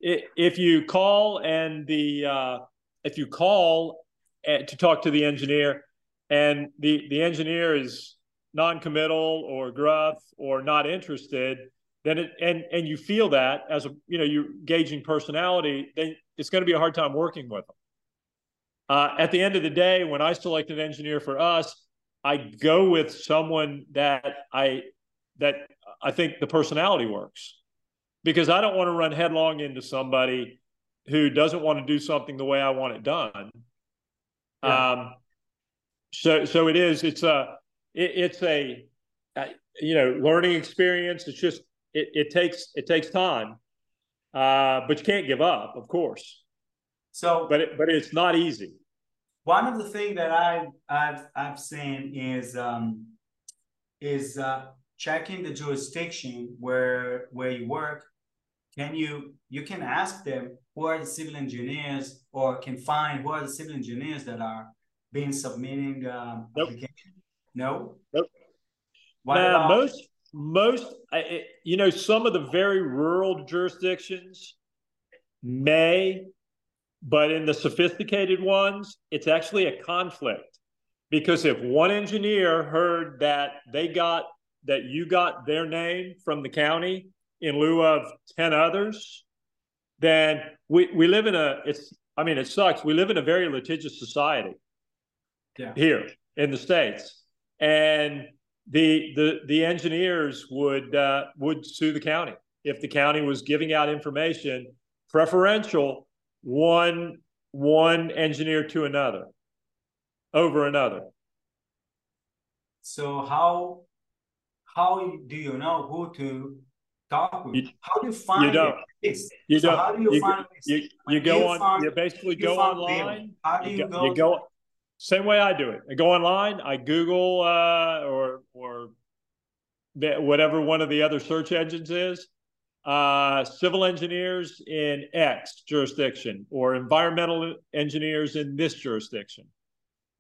If you call and the uh, if you call to talk to the engineer, and the the engineer is non-committal or gruff or not interested, then it and and you feel that as a you know you're gauging personality, then it's going to be a hard time working with them. Uh, at the end of the day, when I select an engineer for us, I go with someone that I that I think the personality works because I don't want to run headlong into somebody who doesn't want to do something the way I want it done yeah. Um, so so it is. It's a it, it's a, you know learning experience. It's just it, it takes it takes time, uh, but you can't give up, of course. So, but it, but it's not easy. One of the things that I've I've I've seen is um, is uh, checking the jurisdiction where where you work. Can you you can ask them who are the civil engineers or can find who are the civil engineers that are being submitting um, nope. application? No. Nope. What now, most most you know some of the very rural jurisdictions may, but in the sophisticated ones, it's actually a conflict because if one engineer heard that they got that you got their name from the county in lieu of 10 others then we, we live in a it's I mean it sucks. We live in a very litigious society yeah. here in the states, and the the the engineers would uh, would sue the county if the county was giving out information preferential one one engineer to another over another. So how how do you know who to talk with? You, how do you find you don't. it? You so don't. How do you, you find you, you go on. Find, you basically go online. How do you, you go? You go. Same way I do it. I go online. I Google uh, or or whatever one of the other search engines is. Uh, civil engineers in X jurisdiction or environmental engineers in this jurisdiction.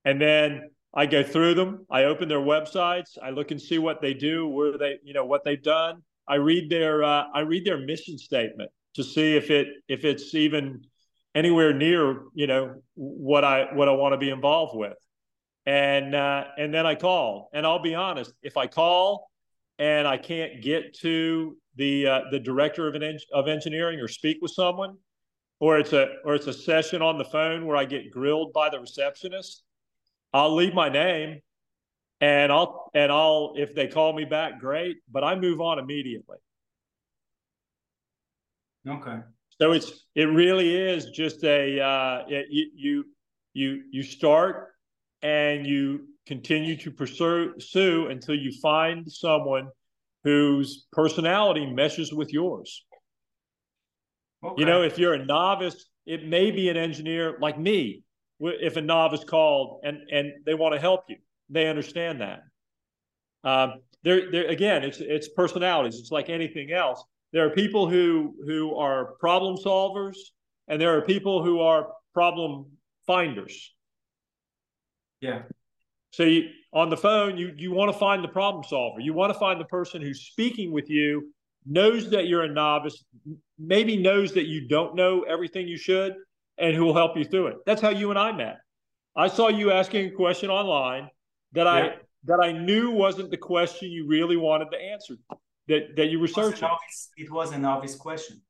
And then I go through them. I open their websites. I look and see what they do, where they, you know, what they've done. I read their uh, I read their mission statement to see if it if it's even anywhere near you know what I what I want to be involved with, and uh, and then I call. And I'll be honest, if I call and I can't get to the uh, the director of an en- of engineering or speak with someone, or it's a or it's a session on the phone where I get grilled by the receptionist, I'll leave my name and I'll and I'll if they call me back, great. But I move on immediately. Okay. So it's it really is just a uh, it, you you you start and you continue to pursue until you find someone whose personality meshes with yours. Okay. You know, if you're a novice, it may be an engineer like me. If a novice called and and they want to help you, they understand that. Um, there, there again, it's it's personalities. It's like anything else. There are people who who are problem solvers, and there are people who are problem finders. Yeah. So you, on the phone, you you want to find the problem solver. You want to find the person who's speaking with you knows that you're a novice, maybe knows that you don't know everything you should, and who will help you through it. That's how you and I met. I saw you asking a question online that yeah. I that I knew wasn't the question you really wanted to answer that that you were searching. It was an obvious question.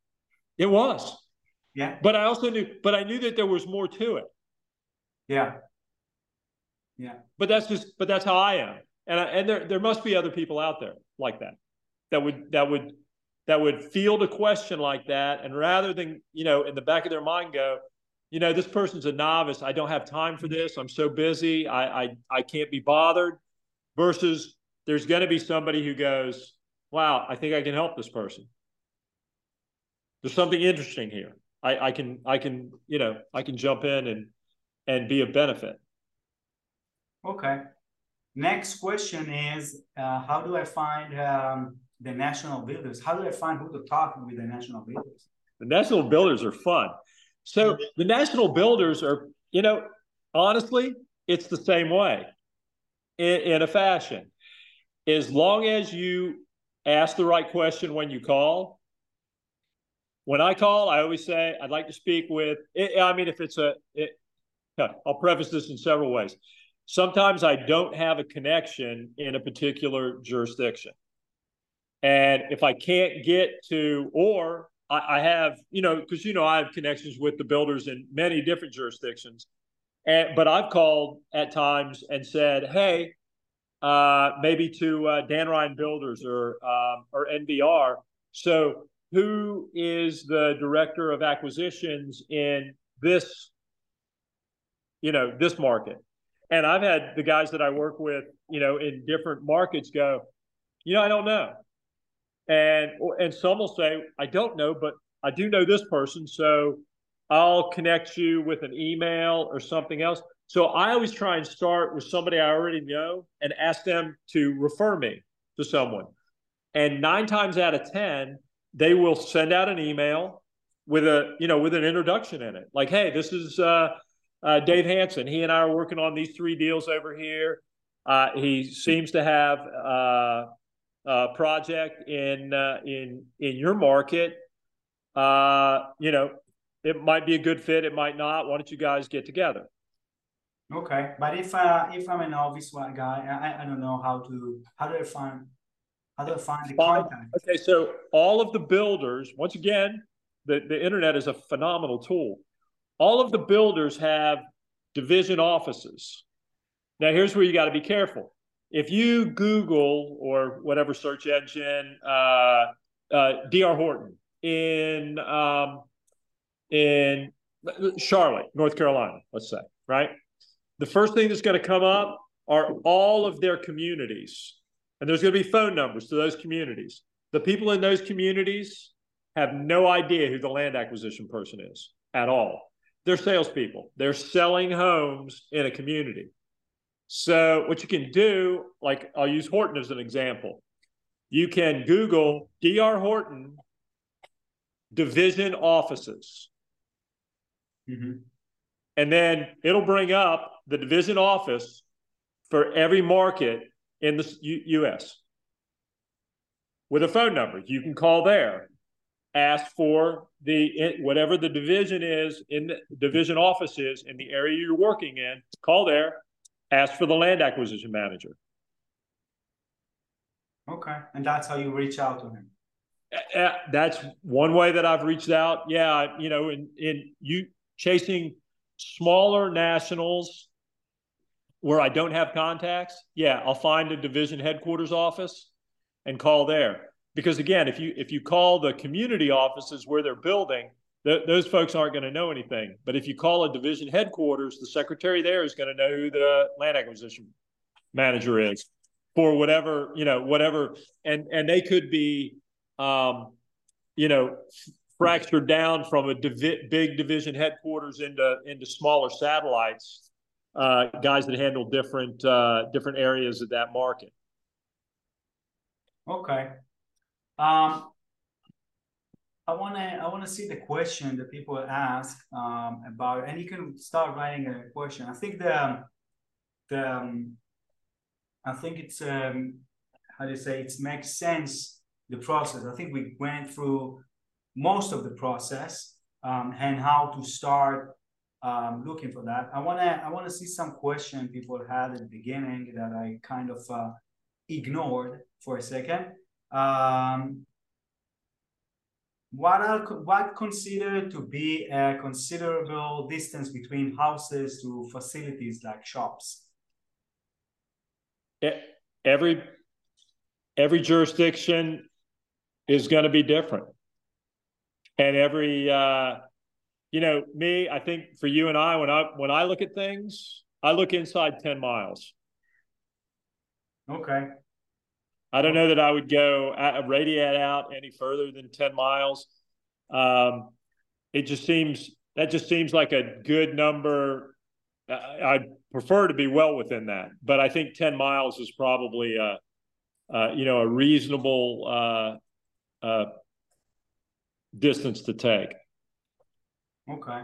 It was. Yeah. But I also knew, but I knew that there was more to it. Yeah. Yeah. But that's just, but that's how I am, and I, and there there must be other people out there like that, that would that would that would field a question like that, and rather than you know in the back of their mind go, you know, this person's a novice. I don't have time for this. I'm so busy. I I, I can't be bothered. Versus, there's going to be somebody who goes, wow, I think I can help this person. There's something interesting here. I, I can I can you know I can jump in and and be a benefit. Okay. Next question is uh, how do I find um, the national builders? How do I find who to talk with the national builders? The national builders are fun. So the national builders are, you know, honestly, it's the same way in, in a fashion. As long as you ask the right question when you call. When I call, I always say, I'd like to speak with, I mean, if it's a, it, I'll preface this in several ways. Sometimes I don't have a connection in a particular jurisdiction. And if I can't get to, or I, I have, you know, because, you know, I have connections with the builders in many different jurisdictions. And, but I've called at times and said, hey, uh, maybe to uh, Dan Ryan Builders or um, or NVR. So, who is the director of acquisitions in this, you know, this market? And I've had the guys that I work with, you know, in different markets go, you know, I don't know, and and some will say, I don't know, but I do know this person, so I'll connect you with an email or something else. So I always try and start with somebody I already know and ask them to refer me to someone. And nine times out of 10, they will send out an email with a, you know, with an introduction in it. Like, hey, this is uh, uh, Dave Hanson. He and I are working on these three deals over here. Uh, he seems to have uh, project in uh, in in your market. Uh, you know, it might be a good fit. It might not. Why don't you guys get together? Okay, but if uh, if I'm a novice guy, I, I don't know how to how do I find how do I find the contact? Okay, so all of the builders, once again, the, the internet is a phenomenal tool. All of the builders have division offices. Now, here's where you got to be careful. If you Google or whatever search engine, uh, uh, DR Horton in um, in Charlotte, North Carolina, let's say, right? the first thing that's going to come up are all of their communities. And there's going to be phone numbers to those communities. The people in those communities have no idea who the land acquisition person is at all. They're salespeople. They're selling homes in a community. So what you can do, like I'll use Horton as an example. You can Google DR Horton division offices. Mm-hmm. And then it'll bring up the division office for every market in the U- US with a phone number. You can call there, ask for the whatever the division is in the division office is in the area you're working in. Call there, ask for the land acquisition manager. Okay, and that's how you reach out to him. Uh, that's one way that I've reached out. Yeah, you know, in in you chasing smaller nationals where I don't have contacts, yeah, I'll find a division headquarters office and call there. Because again, if you if you call the community offices where they're building, th- those folks aren't going to know anything. But if you call a division headquarters, the secretary there is going to know who the land acquisition manager is for whatever you know, whatever, and and they could be, um, you know, fractured down from a divi- big division headquarters into into smaller satellites uh, guys that handle different uh, different areas of that market. Okay. Um, I want to I want to see the question that people ask um, about, and you can start writing a question. I think the the um, I think it's um, how do you say it makes sense the process. I think we went through most of the process um, and how to start um, looking for that. I wanna I wanna see some question people had at the beginning that I kind of uh, ignored for a second. Um, what are what considered to be a considerable distance between houses to facilities like shops? Every every jurisdiction is going to be different, and every uh, you know me. I think for you and I, when I when I look at things, I look inside ten miles. Okay. I don't know that I would go uh, radiate out any further than 10 miles. Um, it just seems that just seems like a good number. I'd prefer to be well within that, but I think 10 miles is probably a, you know, a reasonable uh, uh, distance to take. Okay.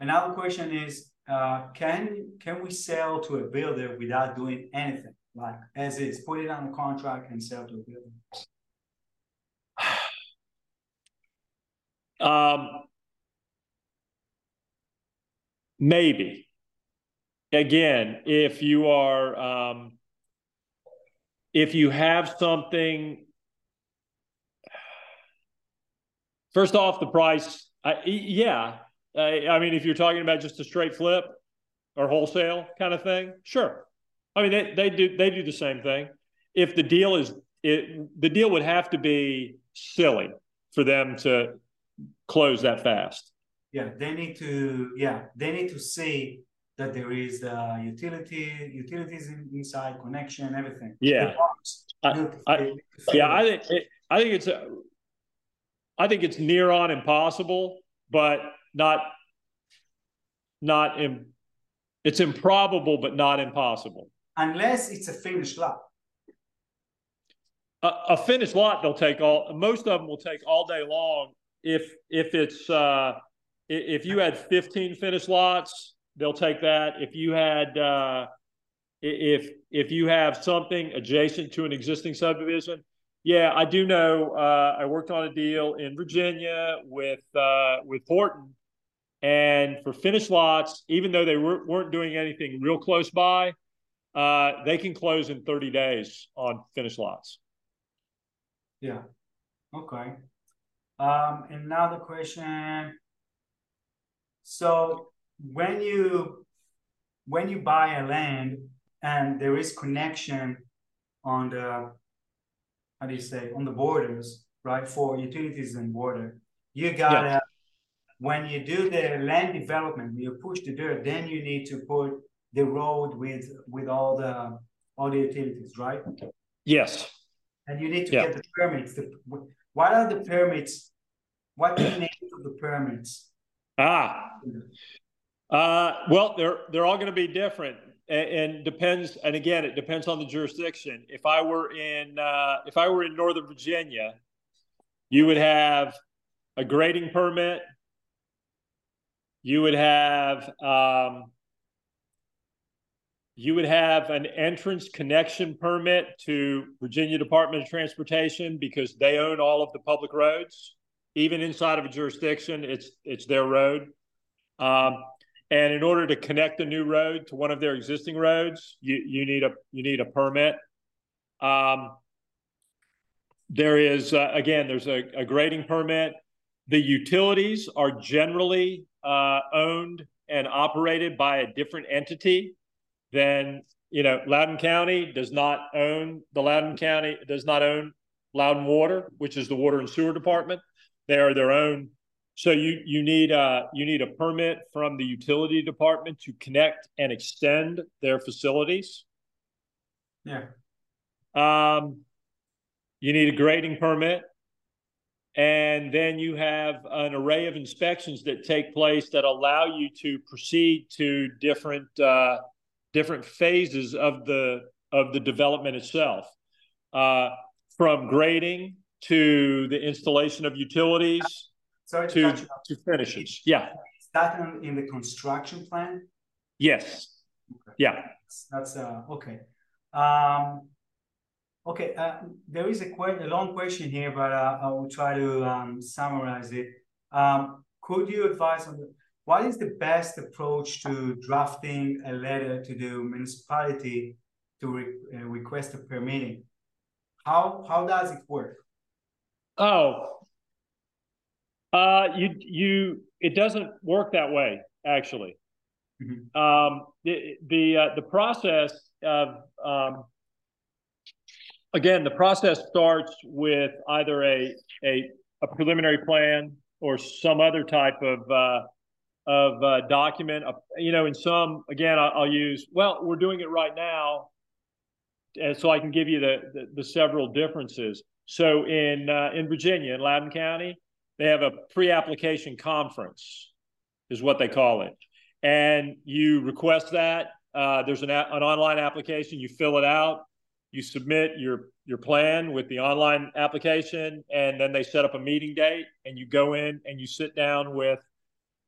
Another question is, uh, can can we sell to a builder without doing anything? Like as is, put it on a contract and sell to a builder? *sighs* Um, maybe. Again, if you are, um, if you have something, *sighs* first off, the price, I, yeah. I, I mean, if you're talking about just a straight flip or wholesale kind of thing, sure. I mean, they, they do they do the same thing. If the deal is it, the deal would have to be silly for them to close that fast. Yeah, they need to. Yeah, they need to see that there is the utility, utilities inside, connection, everything. Yeah, I, I, yeah. I think it, I think it's a, I think it's near on impossible, but not not Im, it's improbable, but not impossible unless it's a finished lot. A, a, finished lot, they'll take all. Most of them will take all day long. If if it's uh, if you had 15 finished lots, they'll take that. If you had uh, if if you have something adjacent to an existing subdivision, yeah, I do know. Uh, I worked on a deal in Virginia with uh, with Horton, and for finished lots, even though they were, weren't doing anything real close by, uh, they can close in 30 days on finished lots. Yeah. Okay. Um, another question. So when you when you buy a land and there is connection on the how do you say on the borders, right? For utilities and water, you gotta yeah. when you do the land development, you push the dirt, then you need to put the road with with all the all the utilities, right? Yes. And you need to yeah. get the permits. The, what are the permits? What the names of the permits? Ah. Uh, well, they're they're all going to be different, and, and, depends. And again, it depends on the jurisdiction. If I were in uh, if I were in Northern Virginia, you would have a grading permit. You would have um, you would have an entrance connection permit to Virginia Department of Transportation because they own all of the public roads. Even inside of a jurisdiction, it's it's their road. Um, and in order to connect a new road to one of their existing roads, you, you need a you need a permit. Um, there is uh, again, there's a, a, grading permit. The utilities are generally uh, owned and operated by a different entity then you know Loudoun County does not own the Loudoun County does not own Loudoun Water, which is the water and sewer department. They are their own. So you you need a you need a permit from the utility department to connect and extend their facilities. Yeah. Um, you need a grading permit. And then you have an array of inspections that take place that allow you to proceed to different uh, different phases of the of the development itself, uh, from grading to the installation of utilities Sorry to, to, to finishes. Yeah. Is that in the construction plan? Yes. Okay. Yeah. That's, uh, okay. Um, Okay, uh, there is a, quite a long question here, but uh, I will try to um, summarize it. Um, could you advise on the, what is the best approach to drafting a letter to the municipality to re uh, request a permitting? How how does it work? Oh, uh, you you it doesn't work that way actually. Mm-hmm. Um, the the uh, the process of um, again the process starts with either a a, a preliminary plan or some other type of uh, of uh, document. you know, in some again, I'll, I'll, use. Well, we're doing it right now, and so I can give you the the, the several differences. So in uh, in Virginia, in Loudoun County, they have a pre-application conference, is what they call it, and you request that. Uh, there's an, an online application. You fill it out. You submit your your plan with the online application, and then they set up a meeting date, and you go in and you sit down with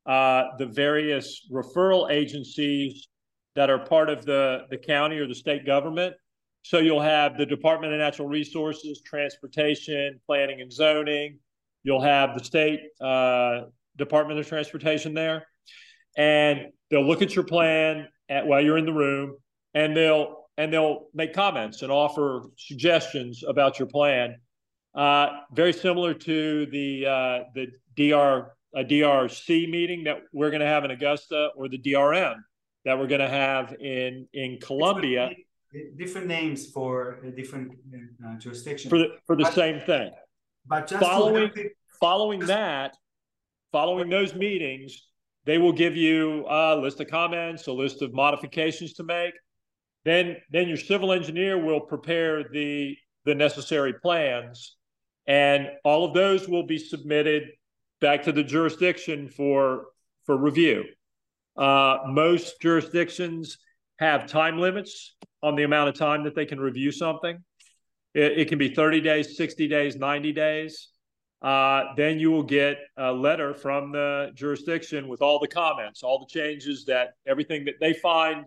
uh, the various referral agencies that are part of the the county or the state government. So you'll have the Department of Natural Resources, Transportation, Planning and Zoning, You'll have the state uh, Department of Transportation there, and they'll look at your plan at, while you're in the room, and they'll and they'll make comments and offer suggestions about your plan. Uh, very similar to the uh, the DR a DRC meeting that we're going to have in Augusta, or the DRM that we're going to have in in Columbia. Different names for different uh, jurisdictions for the for the same thing. But just following following that, following those meetings, they will give you a list of comments, a list of modifications to make. Then, then your civil engineer will prepare the the necessary plans, and all of those will be submitted back to the jurisdiction for for review. Uh, most jurisdictions have time limits on the amount of time that they can review something. It, it can be 30 days, 60 days, 90 days. Uh, then you will get a letter from the jurisdiction with all the comments, all the changes that everything that they find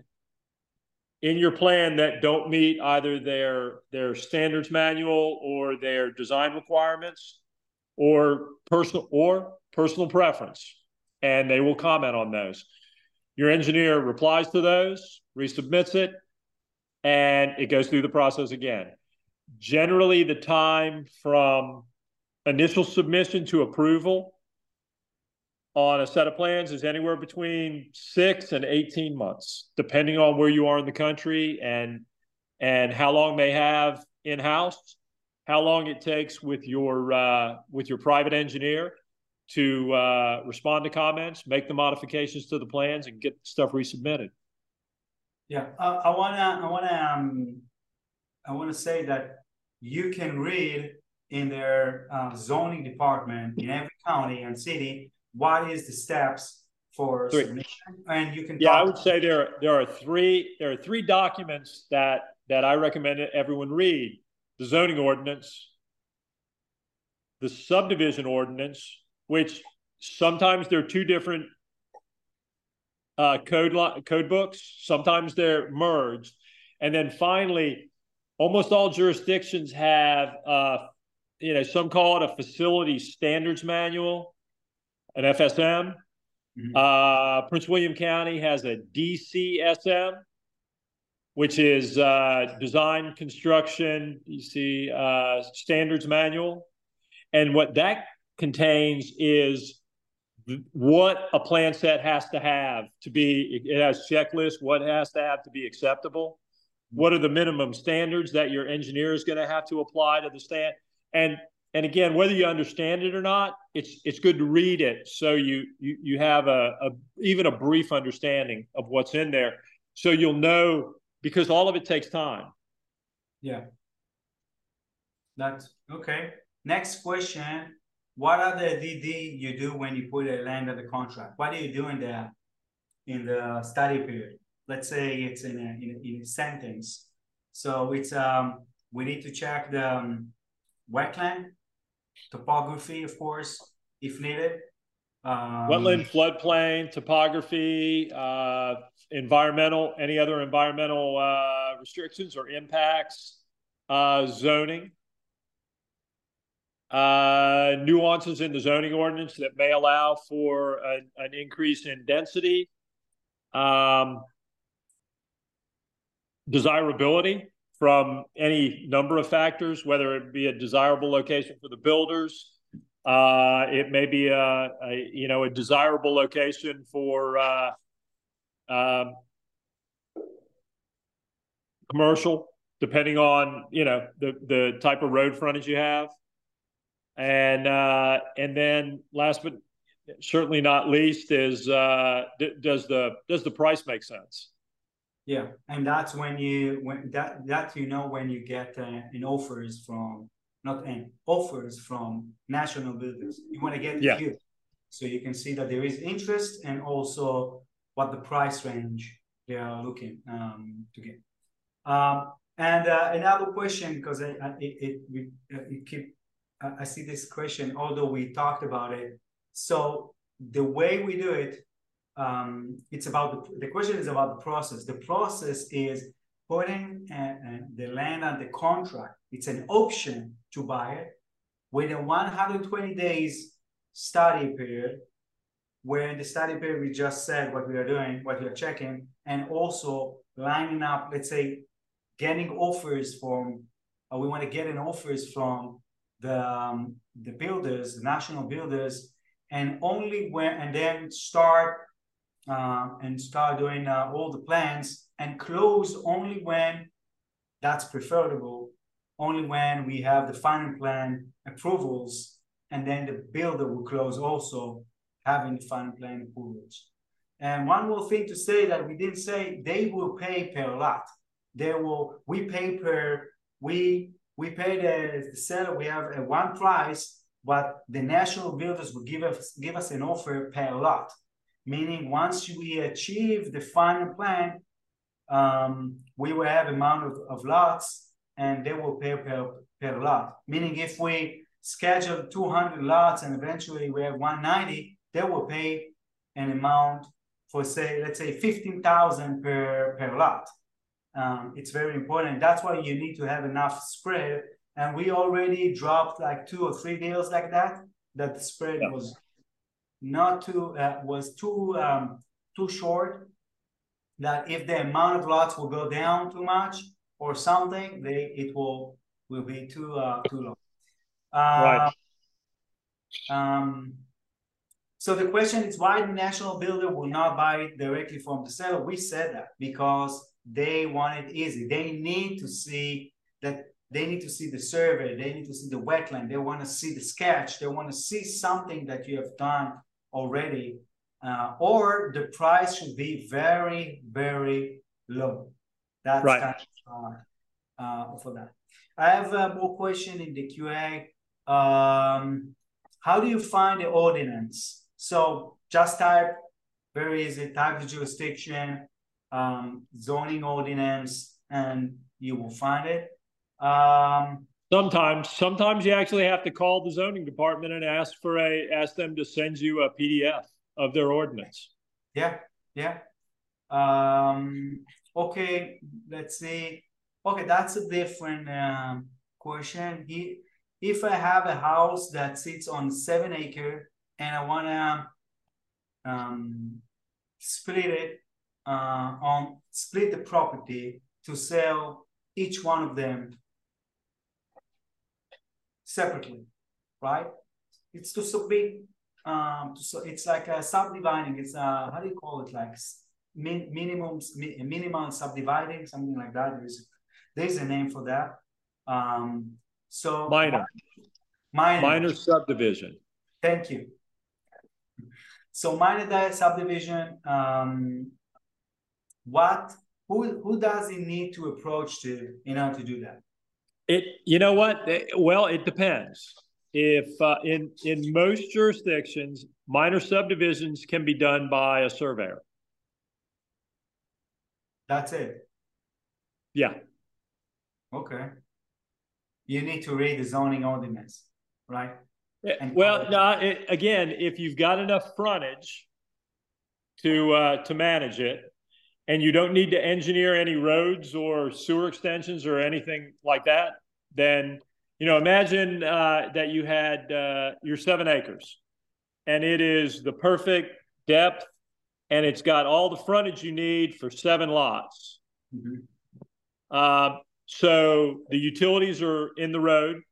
in your plan that don't meet either their their standards manual or their design requirements or personal or personal preference and they will comment on those. Your engineer replies to those resubmits it and it goes through the process again. Generally, the time from initial submission to approval on a set of plans is anywhere between six and 18 months, depending on where you are in the country and and how long they have in house, how long it takes with your uh, with your private engineer to uh, respond to comments, make the modifications to the plans, and get stuff resubmitted. Yeah, uh, I wanna I wanna um, I want to say that you can read in their uh, zoning department in every county and city what is the steps for three. submission, and you can. Yeah, I would say there there are three there are three documents that that I recommend that everyone read: the zoning ordinance, the subdivision ordinance, which sometimes they're two different uh, code lo- code books. Sometimes they're merged, and then finally almost all jurisdictions have, uh, you know, some call it a facility standards manual, an FSM. Mm-hmm. Uh, Prince William County has a DCSM, which is uh, design construction, you see, uh, standards manual. And what that contains is what a plan set has to have to be, it has checklists, what has to have to be acceptable. What are the minimum standards that your engineer is going to have to apply to the stand and and again whether you understand it or not it's it's good to read it. So you you, you have a, a even a brief understanding of what's in there. So you'll know because all of it takes time. Yeah. That's okay. Next question. What are the dd you do when you put a land under contract? What do you do in the in the study period? Let's say it's in a, in a, in a sentence. So it's um, we need to check the um, wetland topography, of course, if needed. Um, Wetland, floodplain, topography, uh, environmental, any other environmental uh, restrictions or impacts. uh, zoning, uh, nuances in the zoning ordinance that may allow for a, an increase in density, um, desirability from any number of factors, whether it be a desirable location for the builders, uh, it may be a, a, you know a desirable location for uh, um, commercial, depending on you know the the type of road frontage you have, and uh, and then last but certainly not least is uh, does the does the price make sense? Yeah, and that's when you when that that you know when you get uh, an offers from not an offers from national builders. You want to get yeah. here, so you can see that there is interest and also what the price range they are looking um, to get. Um, and uh, another question because I, I, it it, uh, it keep I see this question although we talked about it. So the way we do it um, it's about the, the question is about the process. The process is putting uh, uh, the land under contract. It's an option to buy it with a 120 days study period, where in the study period we just said what we are doing, what we are checking, and also lining up, let's say, getting offers from, we want to get an offers from the um, the builders, the national builders, and only when and then start uh, and start doing uh, all the plans and close only when that's preferable, only when we have the final plan approvals, and then the builder will close also having the final plan approvals. And one more thing to say that we didn't say, they will pay per lot. They will, we pay per, we we pay the, the seller, we have a one price, but the national builders will give us give us an offer per lot meaning once we achieve the final plan, um, we will have amount of, of lots and they will pay per, per lot. Meaning if we schedule 200 lots and eventually we have 190, they will pay an amount for say, let's say 15,000 per, per lot. Um, it's very important. That's why you need to have enough spread. And we already dropped like two or three deals like that, that the spread yeah. was not too uh, was too um, too short. That if the amount of lots will go down too much or something, they it will will be too uh, too low. Uh, right. Um, so the question is why the national builder will not buy it directly from the seller. We said that because they want it easy. They need to see that they need to see the survey. They need to see the wetland. They want to see the sketch. They want to see something that you have done already, uh, or the price should be very, very low. That's right. kind of uh, for that. I have a more question in the QA. Um, how do you find the ordinance? So just type, very easy, type the jurisdiction, um, zoning ordinance, and you will find it. Um, Sometimes, sometimes you actually have to call the zoning department and ask for a, ask them to send you a PDF of their ordinance. Yeah, yeah. Um, okay, let's see. Okay, that's a different um, question. He, if I have a house that sits on seven acre and I wanna um, split it uh, on split the property to sell each one of them separately, right? It's to submit, um, so it's like a subdividing. It's a, how do you call it? Like min, minimum, minimal subdividing, something like that. There's, there's a name for that. Um, so minor, minor, minor subdivision. Thank you. So minor subdivision. Um, what who who does he need to approach to in order to do that? It, you know what? Well, it depends. If uh, in in most jurisdictions, minor subdivisions can be done by a surveyor. That's it. Yeah. Okay. You need to read the zoning ordinance, right? And well, no, it, again, if you've got enough frontage to uh, to manage it, and you don't need to engineer any roads or sewer extensions or anything like that, then you know imagine uh, that you had uh, your seven acres, and it is the perfect depth, and it's got all the frontage you need for seven lots. Mm-hmm. Uh, so the utilities are in the road,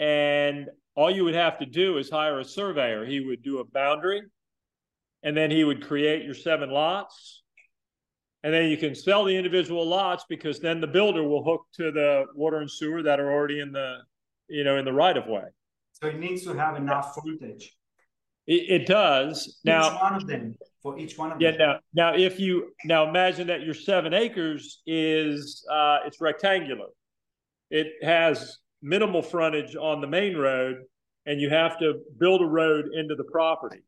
and all you would have to do is hire a surveyor. He would do a boundary and then he would create your seven lots. And then you can sell the individual lots because then the builder will hook to the water and sewer that are already in the, you know, in the right of way. So it needs to have enough frontage. It, it does. Each now, one of them for each one of yeah, them. Yeah. Now, now, if you now imagine that your seven acres is uh, it's rectangular. It has minimal frontage on the main road, and you have to build a road into the property.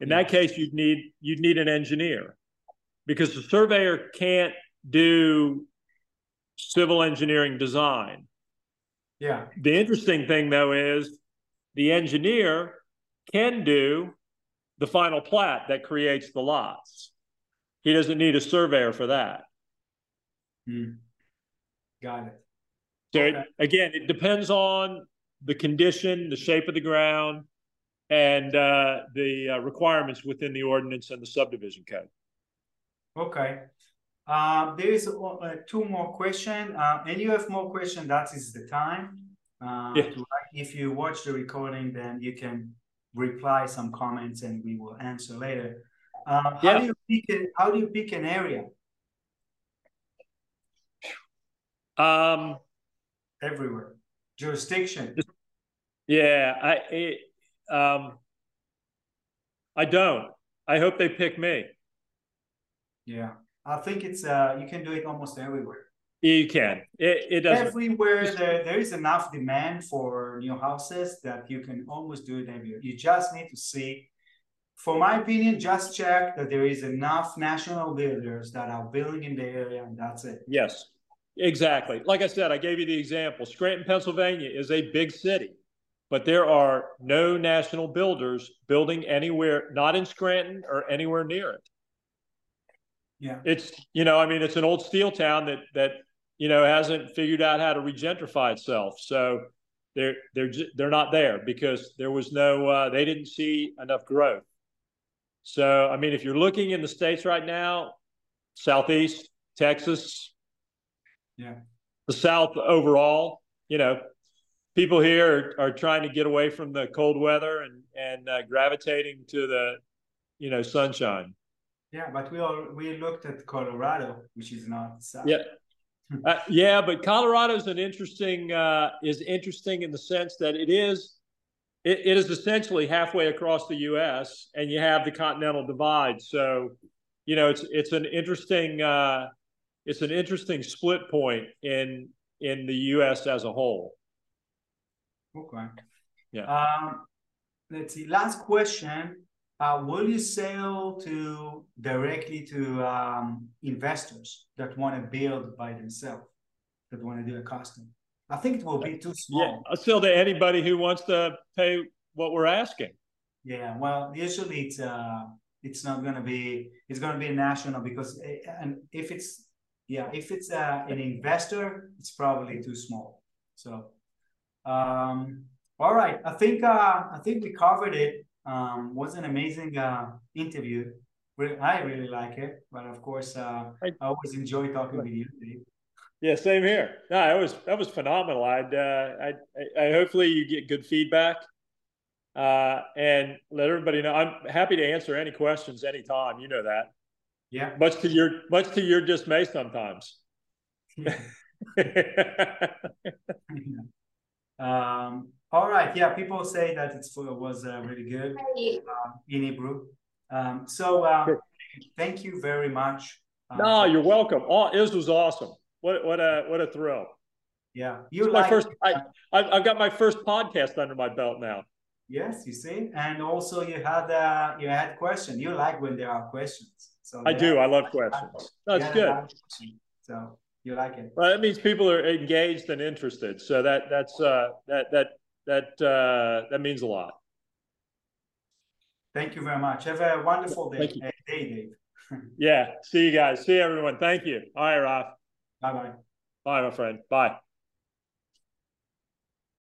In that case, you'd need you'd need an engineer because the surveyor can't do civil engineering design. Yeah. The interesting thing though is the engineer can do the final plat that creates the lots. He doesn't need a surveyor for that. Hmm. Got it. So okay. it, again, it depends on the condition, the shape of the ground, and uh, the uh, requirements within the ordinance and the subdivision code. Okay. Uh, there is uh, two more questions, uh, and you have more questions. That is the time. Uh, yeah. If you watch the recording, then you can reply some comments, and we will answer later. how do you pick? A, how do you pick an area? Um, everywhere. Jurisdiction. Yeah, I it, um, I don't. I hope they pick me. Yeah, I think it's uh, you can do it almost everywhere. You can. It, it does everywhere there, there is enough demand for new houses that you can almost do it everywhere. You just need to see. For my opinion, just check that there is enough national builders that are building in the area, and that's it. Yes, exactly. Like I said, I gave you the example. Scranton, Pennsylvania is a big city but there are no national builders building anywhere, not in Scranton or anywhere near it. Yeah. It's, you know, I mean, it's an old steel town that, that, you know, hasn't figured out how to regentrify itself. So they're, they're, they're not there because there was no, uh, they didn't see enough growth. So, I mean, if you're looking in the States right now, Southeast, Texas, yeah, the South overall, you know, people here are, are trying to get away from the cold weather and and uh, gravitating to the you know sunshine. Yeah but we all we looked at colorado which is not south. yeah. *laughs* Uh, yeah but colorado is an interesting uh, is interesting in the sense that it is it, it is essentially halfway across the us and you have the continental divide. So you know it's it's an interesting uh, it's an interesting split point in in the us as a whole Okay. Yeah. Um, let's see. Last question. Uh, will you sell to directly to um, investors that want to build by themselves, that want to do a custom? I think it will be too small. Yeah, I'll sell to anybody who wants to pay what we're asking. Yeah, well, usually it's uh, it's not going to be it's going to be national because eh, and if it's yeah if it's uh, an investor, it's probably too small. So um, all right, I think uh, I think we covered it. Um, was an amazing uh, interview. I really like it, but of course, uh, I, I always enjoy talking with you. Dave. Yeah, same here. No, that was that was phenomenal. I'd uh, I, I hopefully you get good feedback, uh, and let everybody know. I'm happy to answer any questions anytime. You know that. Yeah. Much to your much to your dismay sometimes. Yeah. *laughs* Um, all right, yeah, people say that it was uh, really good uh, in Hebrew. Um, so uh, thank you very much. Uh, no, you're welcome. Oh, this was awesome. What what a what a thrill. Yeah, you like, my first. I I've got my first podcast under my belt now. Yes, you see, and also you had uh you had question. You like when there are questions. So I do. I love questions. That's good. So you like it. Well, that means people are engaged and interested. So that that's uh, that that that uh, that means a lot. Thank you very much. Have a wonderful day, day Dave. yeah. See you guys. See everyone. Thank you. All right, Ralph. Bye bye. Bye, my friend. Bye.